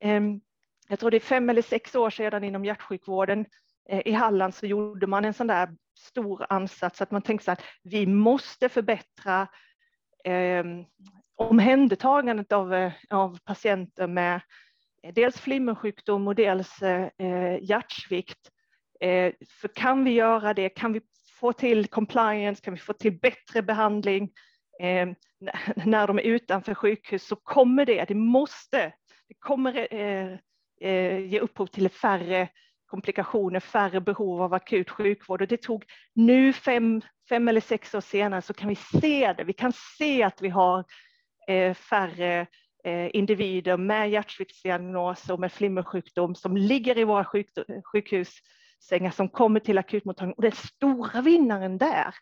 ehm, jag tror det är fem eller sex år sedan inom hjärtsjukvården eh, i Halland så gjorde man en sån där stor ansats att man tänkte så att vi måste förbättra eh, omhändertagandet av, eh, av patienter med eh, dels flimmersjukdom och dels eh, eh, hjärtsvikt. Eh, för kan vi göra det, kan vi få till compliance, kan vi få till bättre behandling eh, <laughs> när de är utanför sjukhus så kommer det, det måste, det kommer eh, ge upphov till färre komplikationer, färre behov av akut sjukvård och det tog nu fem, fem eller sex år senare så kan vi se det. Vi kan se att vi har eh, färre eh, individer med hjärtsviktsdiagnos och med flimmersjukdom som ligger i våra sjuk, sjukhussängar som kommer till akutmottagningen och den stora vinnaren där,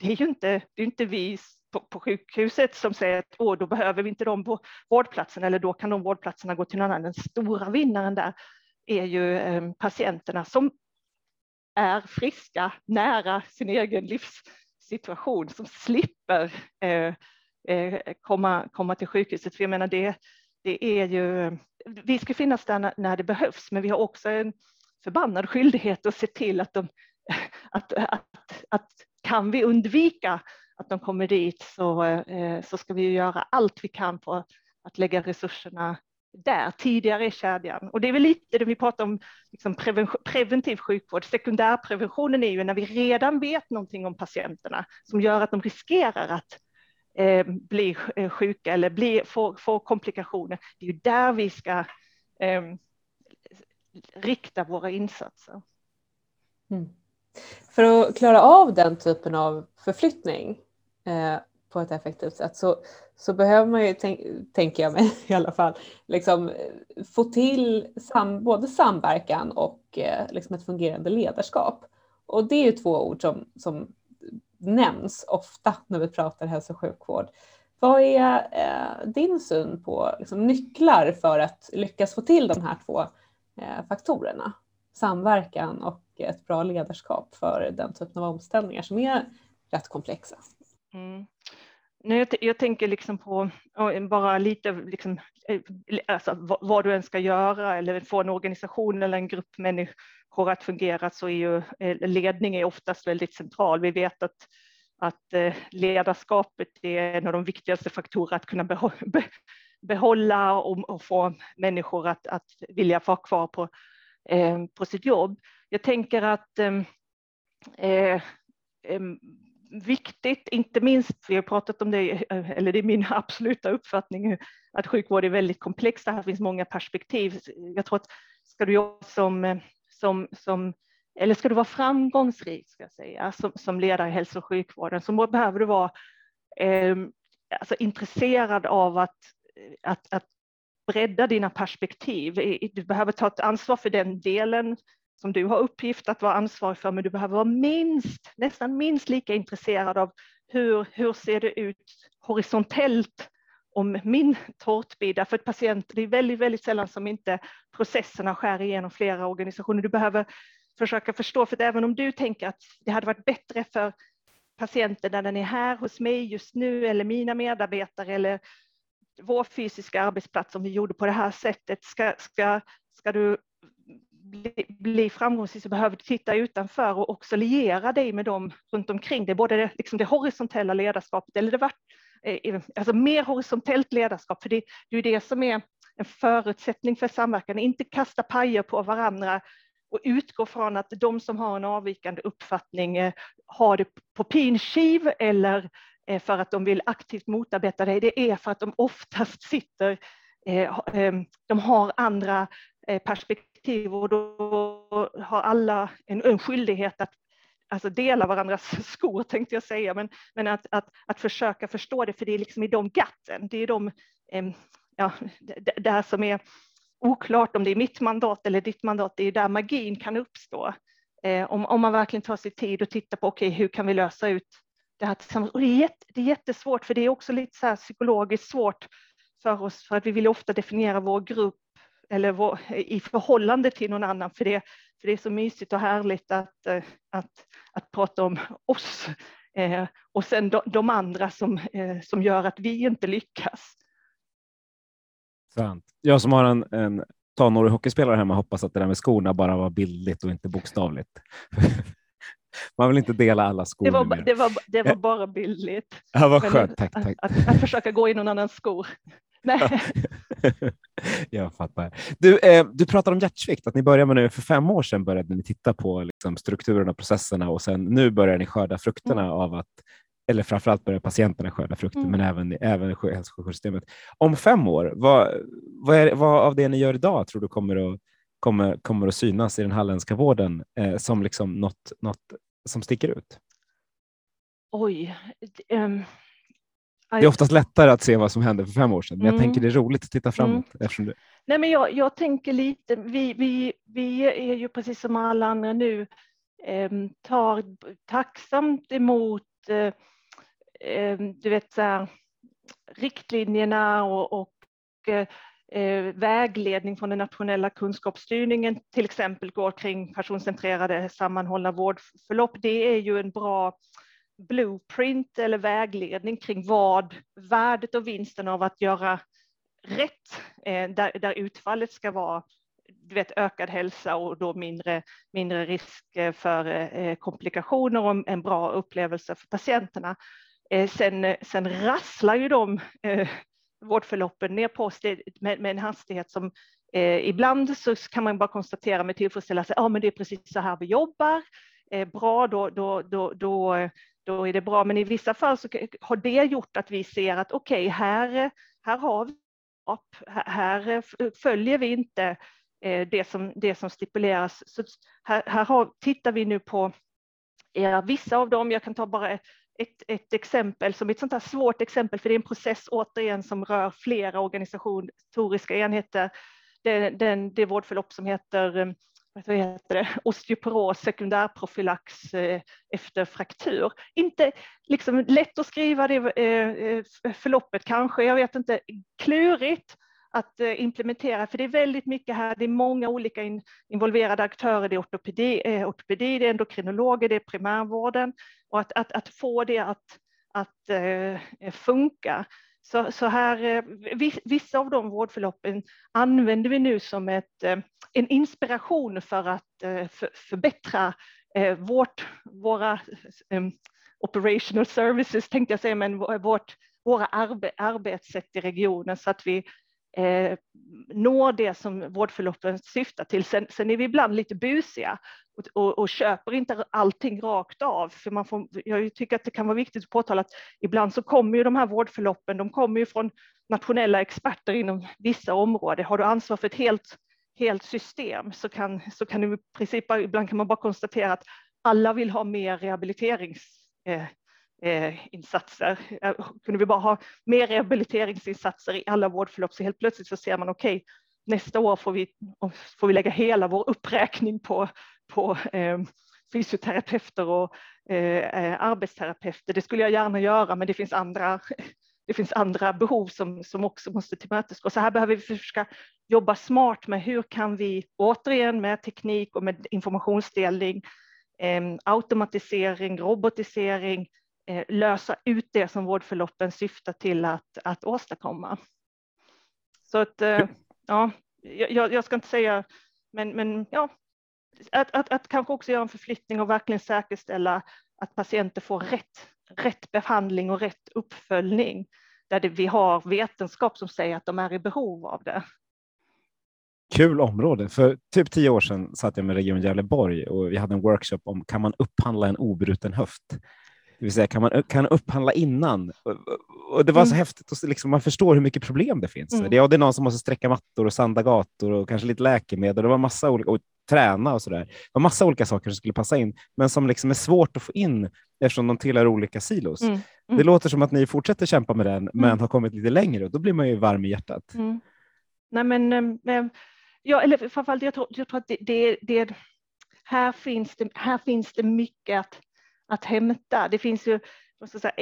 det är ju inte, det är inte vi på, på, sjukhuset som säger att Åh, då behöver vi inte de vårdplatserna eller då kan de vårdplatserna gå till någon annan. Den stora vinnaren där är ju eh, patienterna som är friska nära sin egen livssituation, som slipper eh, eh, komma, komma till sjukhuset. För jag menar, det, det är ju, vi ska finnas där när det behövs, men vi har också en förbannad skyldighet att se till att de, <laughs> att, att, att kan vi undvika att de kommer dit så, så ska vi göra allt vi kan på att lägga resurserna där tidigare i kedjan. Och det är väl lite det vi pratar om liksom preventiv sjukvård. Sekundärpreventionen är ju när vi redan vet någonting om patienterna som gör att de riskerar att eh, bli eh, sjuka eller bli, få, få komplikationer. Det är ju där vi ska eh, rikta våra insatser. Mm. För att klara av den typen av förflyttning eh, på ett effektivt sätt så, så behöver man ju, tänk, tänker jag mig <laughs> i alla fall, liksom, få till sam, både samverkan och eh, liksom ett fungerande ledarskap. Och det är ju två ord som, som nämns ofta när vi pratar hälso och sjukvård. Vad är eh, din syn på liksom, nycklar för att lyckas få till de här två eh, faktorerna? Samverkan och ett bra ledarskap för den typen av omställningar som är rätt komplexa. Mm. Nej, jag, jag, tänker liksom på bara lite liksom, eh, alltså, vad, vad, du än ska göra eller få en organisation eller en grupp människor att fungera så är ju eh, ledning är oftast väldigt central. Vi vet att, att eh, ledarskapet är en av de viktigaste faktorerna att kunna <laughs> behålla och, och få människor att, att vilja vara kvar på, eh, på sitt jobb. Jag tänker att eh, eh, viktigt, inte minst, vi har pratat om det, eh, eller det är min <laughs> absoluta uppfattning, att sjukvård är väldigt komplext. Det här finns många perspektiv. Jag tror att ska du jobba som, eh, som, som eller ska du vara framgångsrik ska jag säga, som, som ledare i hälso och sjukvården så behöver du vara eh, alltså intresserad av att, att, att bredda dina perspektiv. Du behöver ta ett ansvar för den delen som du har uppgift att vara ansvarig för, men du behöver vara minst, nästan minst lika intresserad av hur, hur ser det ut horisontellt om min tårtbit, för patienter, det är väldigt, väldigt sällan som inte processerna skär igenom flera organisationer. Du behöver försöka förstå, för även om du tänker att det hade varit bättre för patienten när den är här hos mig just nu eller mina medarbetare eller vår fysiska arbetsplats om vi gjorde på det här sättet. Ska, ska, ska du bli, bli framgångsrik så behöver du titta utanför och också liera dig med dem runt omkring dig, både det, liksom det horisontella ledarskapet eller det var, eh, alltså mer horisontellt ledarskap, för det, det är det som är en förutsättning för samverkan, inte kasta pajer på varandra och utgå från att de som har en avvikande uppfattning eh, har det på pin kiv eller eh, för att de vill aktivt motarbeta dig. Det är för att de oftast sitter, de har andra perspektiv och då har alla en, en skyldighet att alltså dela varandras <laughs> skor tänkte jag säga, men, men att, att, att försöka förstå det, för det är liksom i de gatten, det är de, ja, det, det här som är oklart om det är mitt mandat eller ditt mandat, det är där magin kan uppstå. Eh, om, om man verkligen tar sig tid och tittar på, okej, okay, hur kan vi lösa ut det här tillsammans? Och det, är jätte, det är jättesvårt, för det är också lite så här psykologiskt svårt för oss, för att vi vill ofta definiera vår grupp eller vår, i förhållande till någon annan, för det, för det är så mysigt och härligt att, eh, att, att prata om oss eh, och sen de, de andra som, eh, som gör att vi inte lyckas. Sant. Jag som har en, en tonårig hockeyspelare hemma hoppas att det där med skorna bara var bildligt och inte bokstavligt. <laughs> Man vill inte dela alla skor. Det var, det var, det var bara bildligt. Ja, vad skönt. Tack, tack. Att, att, att, försöka gå i någon annans skor. Nej. <laughs> jag fattar. Du, eh, du pratar om hjärtsvikt, att ni började med nu för fem år sedan började ni titta på liksom, strukturerna och processerna och sen nu börjar ni skörda frukterna mm. av att eller framförallt börjar patienterna skörda frukter, mm. men även, även hälso och sjukvårdssystemet. Om fem år, vad, vad, är, vad av det ni gör idag tror du kommer att, kommer, kommer att synas i den halländska vården eh, som liksom något, något som sticker ut? Oj. Um, det är oftast lättare att se vad som hände för fem år sedan, men jag mm. tänker det är roligt att titta framåt. Mm. Eftersom det... Nej, men jag, jag tänker lite, vi, vi, vi är ju precis som alla andra nu, eh, tar tacksamt emot eh, Ehm, du vet, så här, riktlinjerna och, och eh, vägledning från den nationella kunskapsstyrningen till exempel går kring personcentrerade sammanhållna vårdförlopp. Det är ju en bra blueprint eller vägledning kring vad värdet och vinsten av att göra rätt, eh, där, där utfallet ska vara du vet, ökad hälsa och då mindre, mindre risk eh, för eh, komplikationer och en bra upplevelse för patienterna. Eh, sen, sen rasslar ju de eh, vårdförloppen ner på oss med, med en hastighet som eh, ibland så kan man bara konstatera med tillfredsställelse, ja men det är precis så här vi jobbar, eh, bra då, då, då, då, då är det bra, men i vissa fall så har det gjort att vi ser att okej, okay, här, här har vi här följer vi inte eh, det som, det som stipuleras. Så här, här har, tittar vi nu på ja, vissa av dem, jag kan ta bara ett, ett exempel som ett sånt här svårt exempel, för det är en process återigen som rör flera organisatoriska enheter. Det, den, det vårdförlopp som heter eh, vad heter det, osteoporos, sekundärprofylax eh, efter fraktur. Inte liksom lätt att skriva det eh, eh förloppet kanske, jag vet inte, klurigt att eh, implementera, för det är väldigt mycket här, det är många olika involverade aktörer, det är ortopedi, eh, ortopedi det är endokrinologer, det är primärvården, och att, att, att få det att, att funka. Så, så här, eh, vissa av de vårdförloppen använder vi nu som ett, eh, en inspiration för att eh, för, förbättra vårt, våra um, operational services, tänkte jag säga, men vårt, våra arbe, arbetssätt i regionen så att vi eh, når det som vårdförloppen syftar till. Sen, sen är vi ibland lite busiga och, och, och, köper inte allting rakt av. För man får, jag tycker att det kan vara viktigt att påtala att ibland så kommer ju de här vårdförloppen, de kommer ju från nationella experter inom vissa områden. Har du ansvar för ett helt, helt system så kan, så kan du i princip, ibland kan man bara konstatera att alla vill ha mer rehabiliterings eh, eh, insatser. Eh, kunde vi bara ha mer rehabiliteringsinsatser i alla vårdförlopp så helt plötsligt så ser man okej, okay, nästa år får vi, får vi lägga hela vår uppräkning på, på eh, fysioterapeuter och eh, eh, arbetsterapeuter. Det skulle jag gärna göra, men det finns andra, det finns andra behov som, som också måste tillmötesgås. Så här behöver vi försöka jobba smart med hur kan vi återigen med teknik och med informationsdelning, eh, automatisering, robotisering, eh, lösa ut det som vårdförloppen syftar till att, att åstadkomma. Så att, eh, ja, jag, jag ska inte säga, men, men ja, att, att, att kanske också göra en förflyttning och verkligen säkerställa att patienter får rätt, rätt behandling och rätt uppföljning där det, vi har vetenskap som säger att de är i behov av det. Kul område. För typ tio år sedan satt jag med Region Gävleborg och vi hade en workshop om kan man upphandla en obruten höft? Det vill säga kan man kan upphandla innan? Och det var så mm. häftigt och liksom, man förstår hur mycket problem det finns. Mm. Det, är, det är någon som måste sträcka mattor och sanda gator och kanske lite läkemedel. Det var massa olika och träna och så där. Det var massa olika saker som skulle passa in, men som liksom är svårt att få in eftersom de tillhör olika silos. Mm. Mm. Det låter som att ni fortsätter kämpa med den, men mm. har kommit lite längre och då blir man ju varm i hjärtat. Nej, men äh, ja, eller framförallt jag tror, jag tror att det, det, det, här finns det, här finns det mycket att att hämta. Det finns ju säga,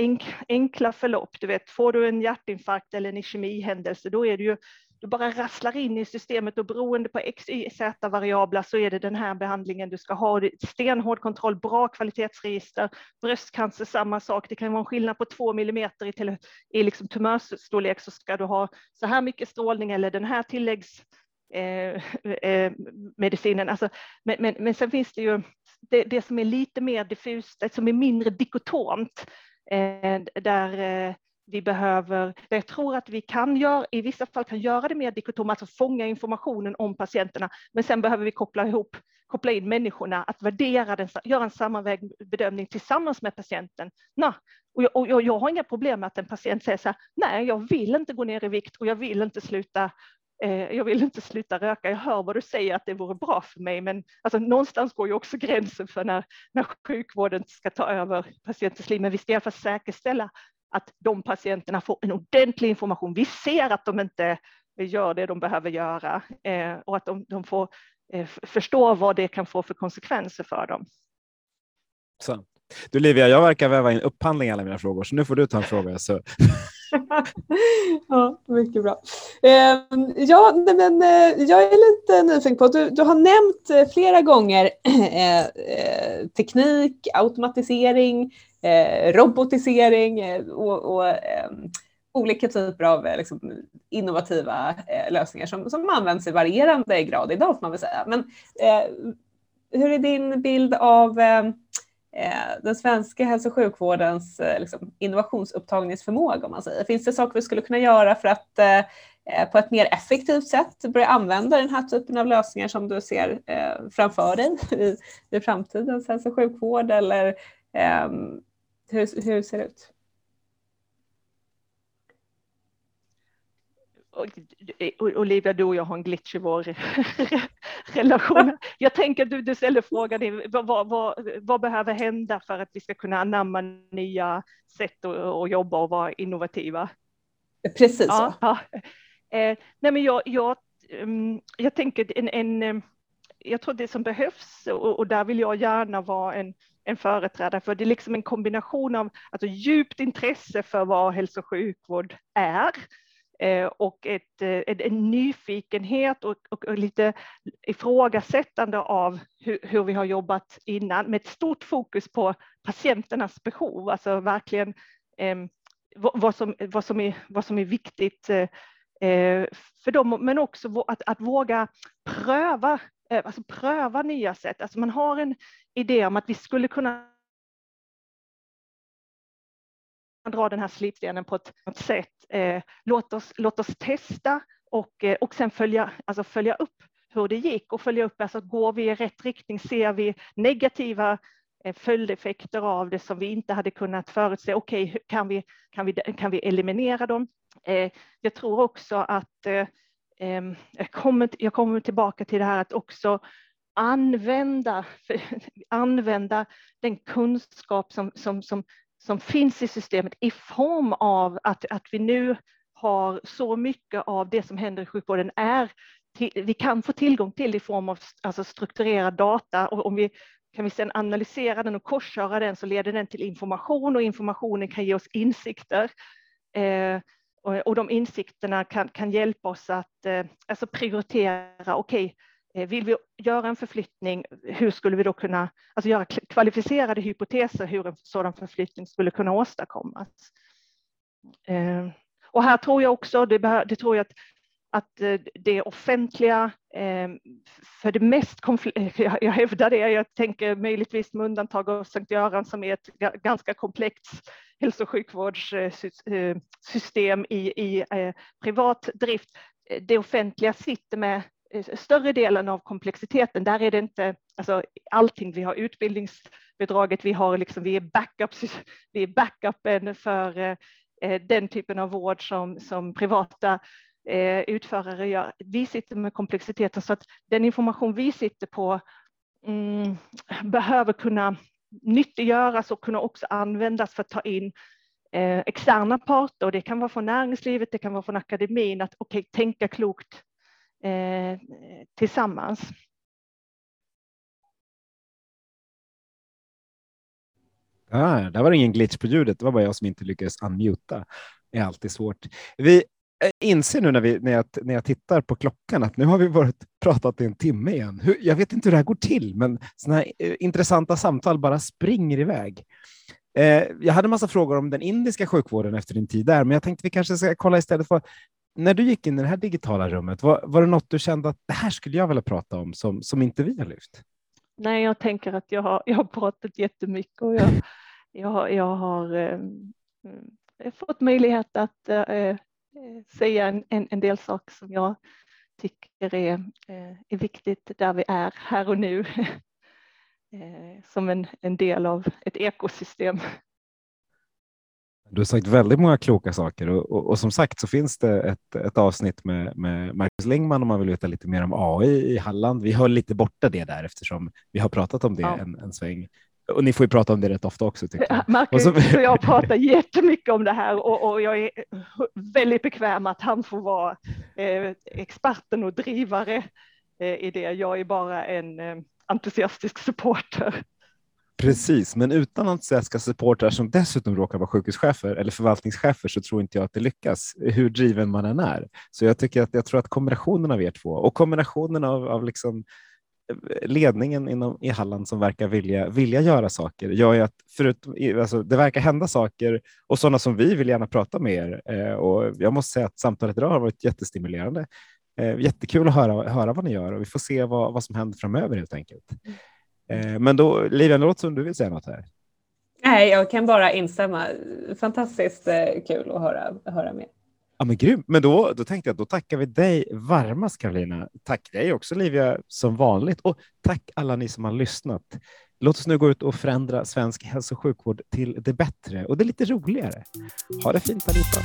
enkla förlopp. Du vet, får du en hjärtinfarkt eller en ischemihändelse, då är det ju du bara rasslar in i systemet och beroende på x, y, z variabler så är det den här behandlingen du ska ha. Stenhård kontroll, bra kvalitetsregister. Bröstcancer, samma sak. Det kan vara en skillnad på två millimeter i, till, i liksom tumörstorlek så ska du ha så här mycket strålning eller den här tilläggs eh, <laughs> eh, medicinen. Alltså, men, men, men sen finns det ju det, det som är lite mer diffust, det som är mindre dikotomt, eh, där eh, vi behöver, där jag tror att vi kan göra, i vissa fall kan göra det mer dikotomt, alltså fånga informationen om patienterna, men sen behöver vi koppla ihop, koppla in människorna, att värdera den, göra en sammanvägd bedömning tillsammans med patienten. Nah, och jag, och jag, jag, har inga problem med att en patient säger så här, nej, jag vill inte gå ner i vikt och jag vill inte sluta Eh, jag vill inte sluta röka, jag hör vad du säger att det vore bra för mig, men alltså, någonstans går ju också gränsen för när, när sjukvården ska ta över patientens liv, men vi ska i alla fall säkerställa att de patienterna får en ordentlig information. Vi ser att de inte gör det de behöver göra eh, och att de, de får eh, förstå vad det kan få för konsekvenser för dem. Så. Du Livia, jag verkar väva in upphandling i alla mina frågor, så nu får du ta en fråga. Så. <laughs> <laughs> ja, mycket bra. Eh, ja, men, eh, jag är lite nyfiken på, du, du har nämnt eh, flera gånger <clears throat> eh, eh, teknik, automatisering, eh, robotisering eh, och, och ehm, olika typer av eh, liksom, innovativa eh, lösningar som, som används i varierande grad idag, får man väl säga. Men hur är din bild av Eh, Eh, den svenska hälso och sjukvårdens eh, liksom, innovationsupptagningsförmåga om man säger. Finns det saker vi skulle kunna göra för att eh, eh, på ett mer effektivt sätt börja använda den här typen av lösningar som du ser framför dig <laughs> i, i framtidens hälso och sjukvård eller ehm, hur, hur ser det ut? Olivia, du och jag har en glitch i vår <laughs> relation. Jag tänker att du, du ställer frågan, vad, vad, vad, behöver hända för att vi ska kunna anamma nya sätt att, jobba och vara innovativa? Precis ja, så. Ja. Eh, nej men jag, jag, um, jag tänker en, en, um, jag tror det som behövs och, och där vill jag gärna vara en, en företrädare för. Det är liksom en kombination av alltså, djupt intresse för vad hälso och sjukvård är Eh, Eh, och ett, eh, en nyfikenhet och, och, och, lite ifrågasättande av hur, hur, vi har jobbat innan med ett stort fokus på patienternas behov, alltså verkligen eh, vad, som, vad, som är, vad som är viktigt eh, eh för dem, men också att, att våga pröva, eh, alltså pröva nya sätt. Alltså man har en idé om att vi skulle kunna dra den här slipstenen på ett sätt. Eh, låt, oss, låt oss testa och, eh, och sen följa, alltså följa upp hur det gick och följa upp, alltså går vi i rätt riktning, ser vi negativa eh, följdeffekter av det som vi inte hade kunnat förutse. Okej, okay, kan, vi, kan, vi, kan vi eliminera dem? Eh, jag tror också att eh, ehm, jag, kommer, jag kommer tillbaka till det här att också använda, <laughs> använda den kunskap som, som, som, som finns i systemet i form av att, att vi nu har så mycket av det som händer i sjukvården är vi kan få tillgång till i form av alltså strukturerad data och om vi kan vi sedan analysera den och korsköra den så leder den till information och informationen kan ge oss insikter. Eh, och, och de insikterna kan, kan hjälpa oss att eh, alltså prioritera, okej, okay, eh, vill vi göra en förflyttning, hur skulle vi då kunna alltså göra kvalificerade hypoteser hur en sådan förflyttning skulle kunna åstadkommas? Eh, och här tror jag också, det, det tror jag att att eh, det offentliga, eh, för det mest <laughs> jag hävdar det, jag tänker möjligtvis med undantag av Sankt Göran som är ett ganska komplext hälso och sjukvårdssystem i, i privat drift. Det offentliga sitter med Eh, större delen av komplexiteten. Där är det inte alltså, allting. Vi har utbildningsbidraget, vi, har liksom, vi är backup, <laughs> vi är backupen för eh, eh, den typen av vård som, som privata eh, utförare gör. Vi sitter med komplexiteten så att den information vi sitter på mm, behöver kunna nyttiggöras och kunna också användas för att ta in eh, externa parter. Och det kan vara från näringslivet, det kan vara från akademin, att okay, tänka klokt eh, tillsammans. Ah, där var det ingen glitch på ljudet, det var bara jag som inte lyckades unmuta. Det är alltid svårt. Vi eh, inser nu när, vi, när, jag, när jag tittar på klockan att nu har vi varit pratat i en timme igen. Hur, jag vet inte hur det här går till, men sådana här eh, intressanta samtal bara springer iväg. Eh, jag hade en massa frågor om den indiska sjukvården efter din tid där, men jag tänkte vi kanske ska kolla istället för när du gick in i det här digitala rummet, var, var det något du kände att det här skulle jag vilja prata om som, som inte vi har lyft? Nej, jag tänker att jag har, jag har pratat jättemycket och jag, jag, jag har ehm, eh, fått möjlighet att eh, eh, säga en, en, en, del saker som jag tycker är, eh, är viktigt där vi är här och nu <laughs> eh, som en, en del av ett ekosystem. Du har sagt väldigt många kloka saker och, och, och, som sagt så finns det ett, ett avsnitt med, med Marcus Lingman om man vill veta lite mer om AI i Halland. Vi höll lite borta det där eftersom vi har pratat om det ja. en, en sväng och ni får ju prata om det rätt ofta också. <laughs> Marcus och, så... och jag <laughs> pratar jättemycket om det här och, och, jag är väldigt bekväm att han får vara eh, experten och drivare eh, i det. Jag är bara en eh, entusiastisk supporter. Precis, men utan entusiastiska supportrar som dessutom råkar vara sjukhuschefer eller förvaltningschefer så tror inte jag att det lyckas, hur driven man än är. Så jag tycker att jag tror att kombinationen av er två och kombinationen av, av liksom eh, ledningen inom, i Halland som verkar vilja, vilja göra saker gör ju att förutom, alltså, det verkar hända saker och sådana som vi vill gärna prata med er. Eh, och jag måste säga att samtalet idag har varit jättestimulerande. Eh, jättekul att höra, höra vad ni gör och vi får se vad, vad som händer framöver helt enkelt. Mm. Eh, men då, det låter som du vill säga något här. Nej, jag kan bara instämma. Fantastiskt eh, kul att höra, höra mer. Ja, men grym. Men då, då tänkte jag då tackar vi dig varmast Karolina. Tack dig också Livia som vanligt och tack alla ni som har lyssnat. Låt oss nu gå ut och förändra svensk hälso och sjukvård till det bättre och det lite roligare. Ha det fint allihopa.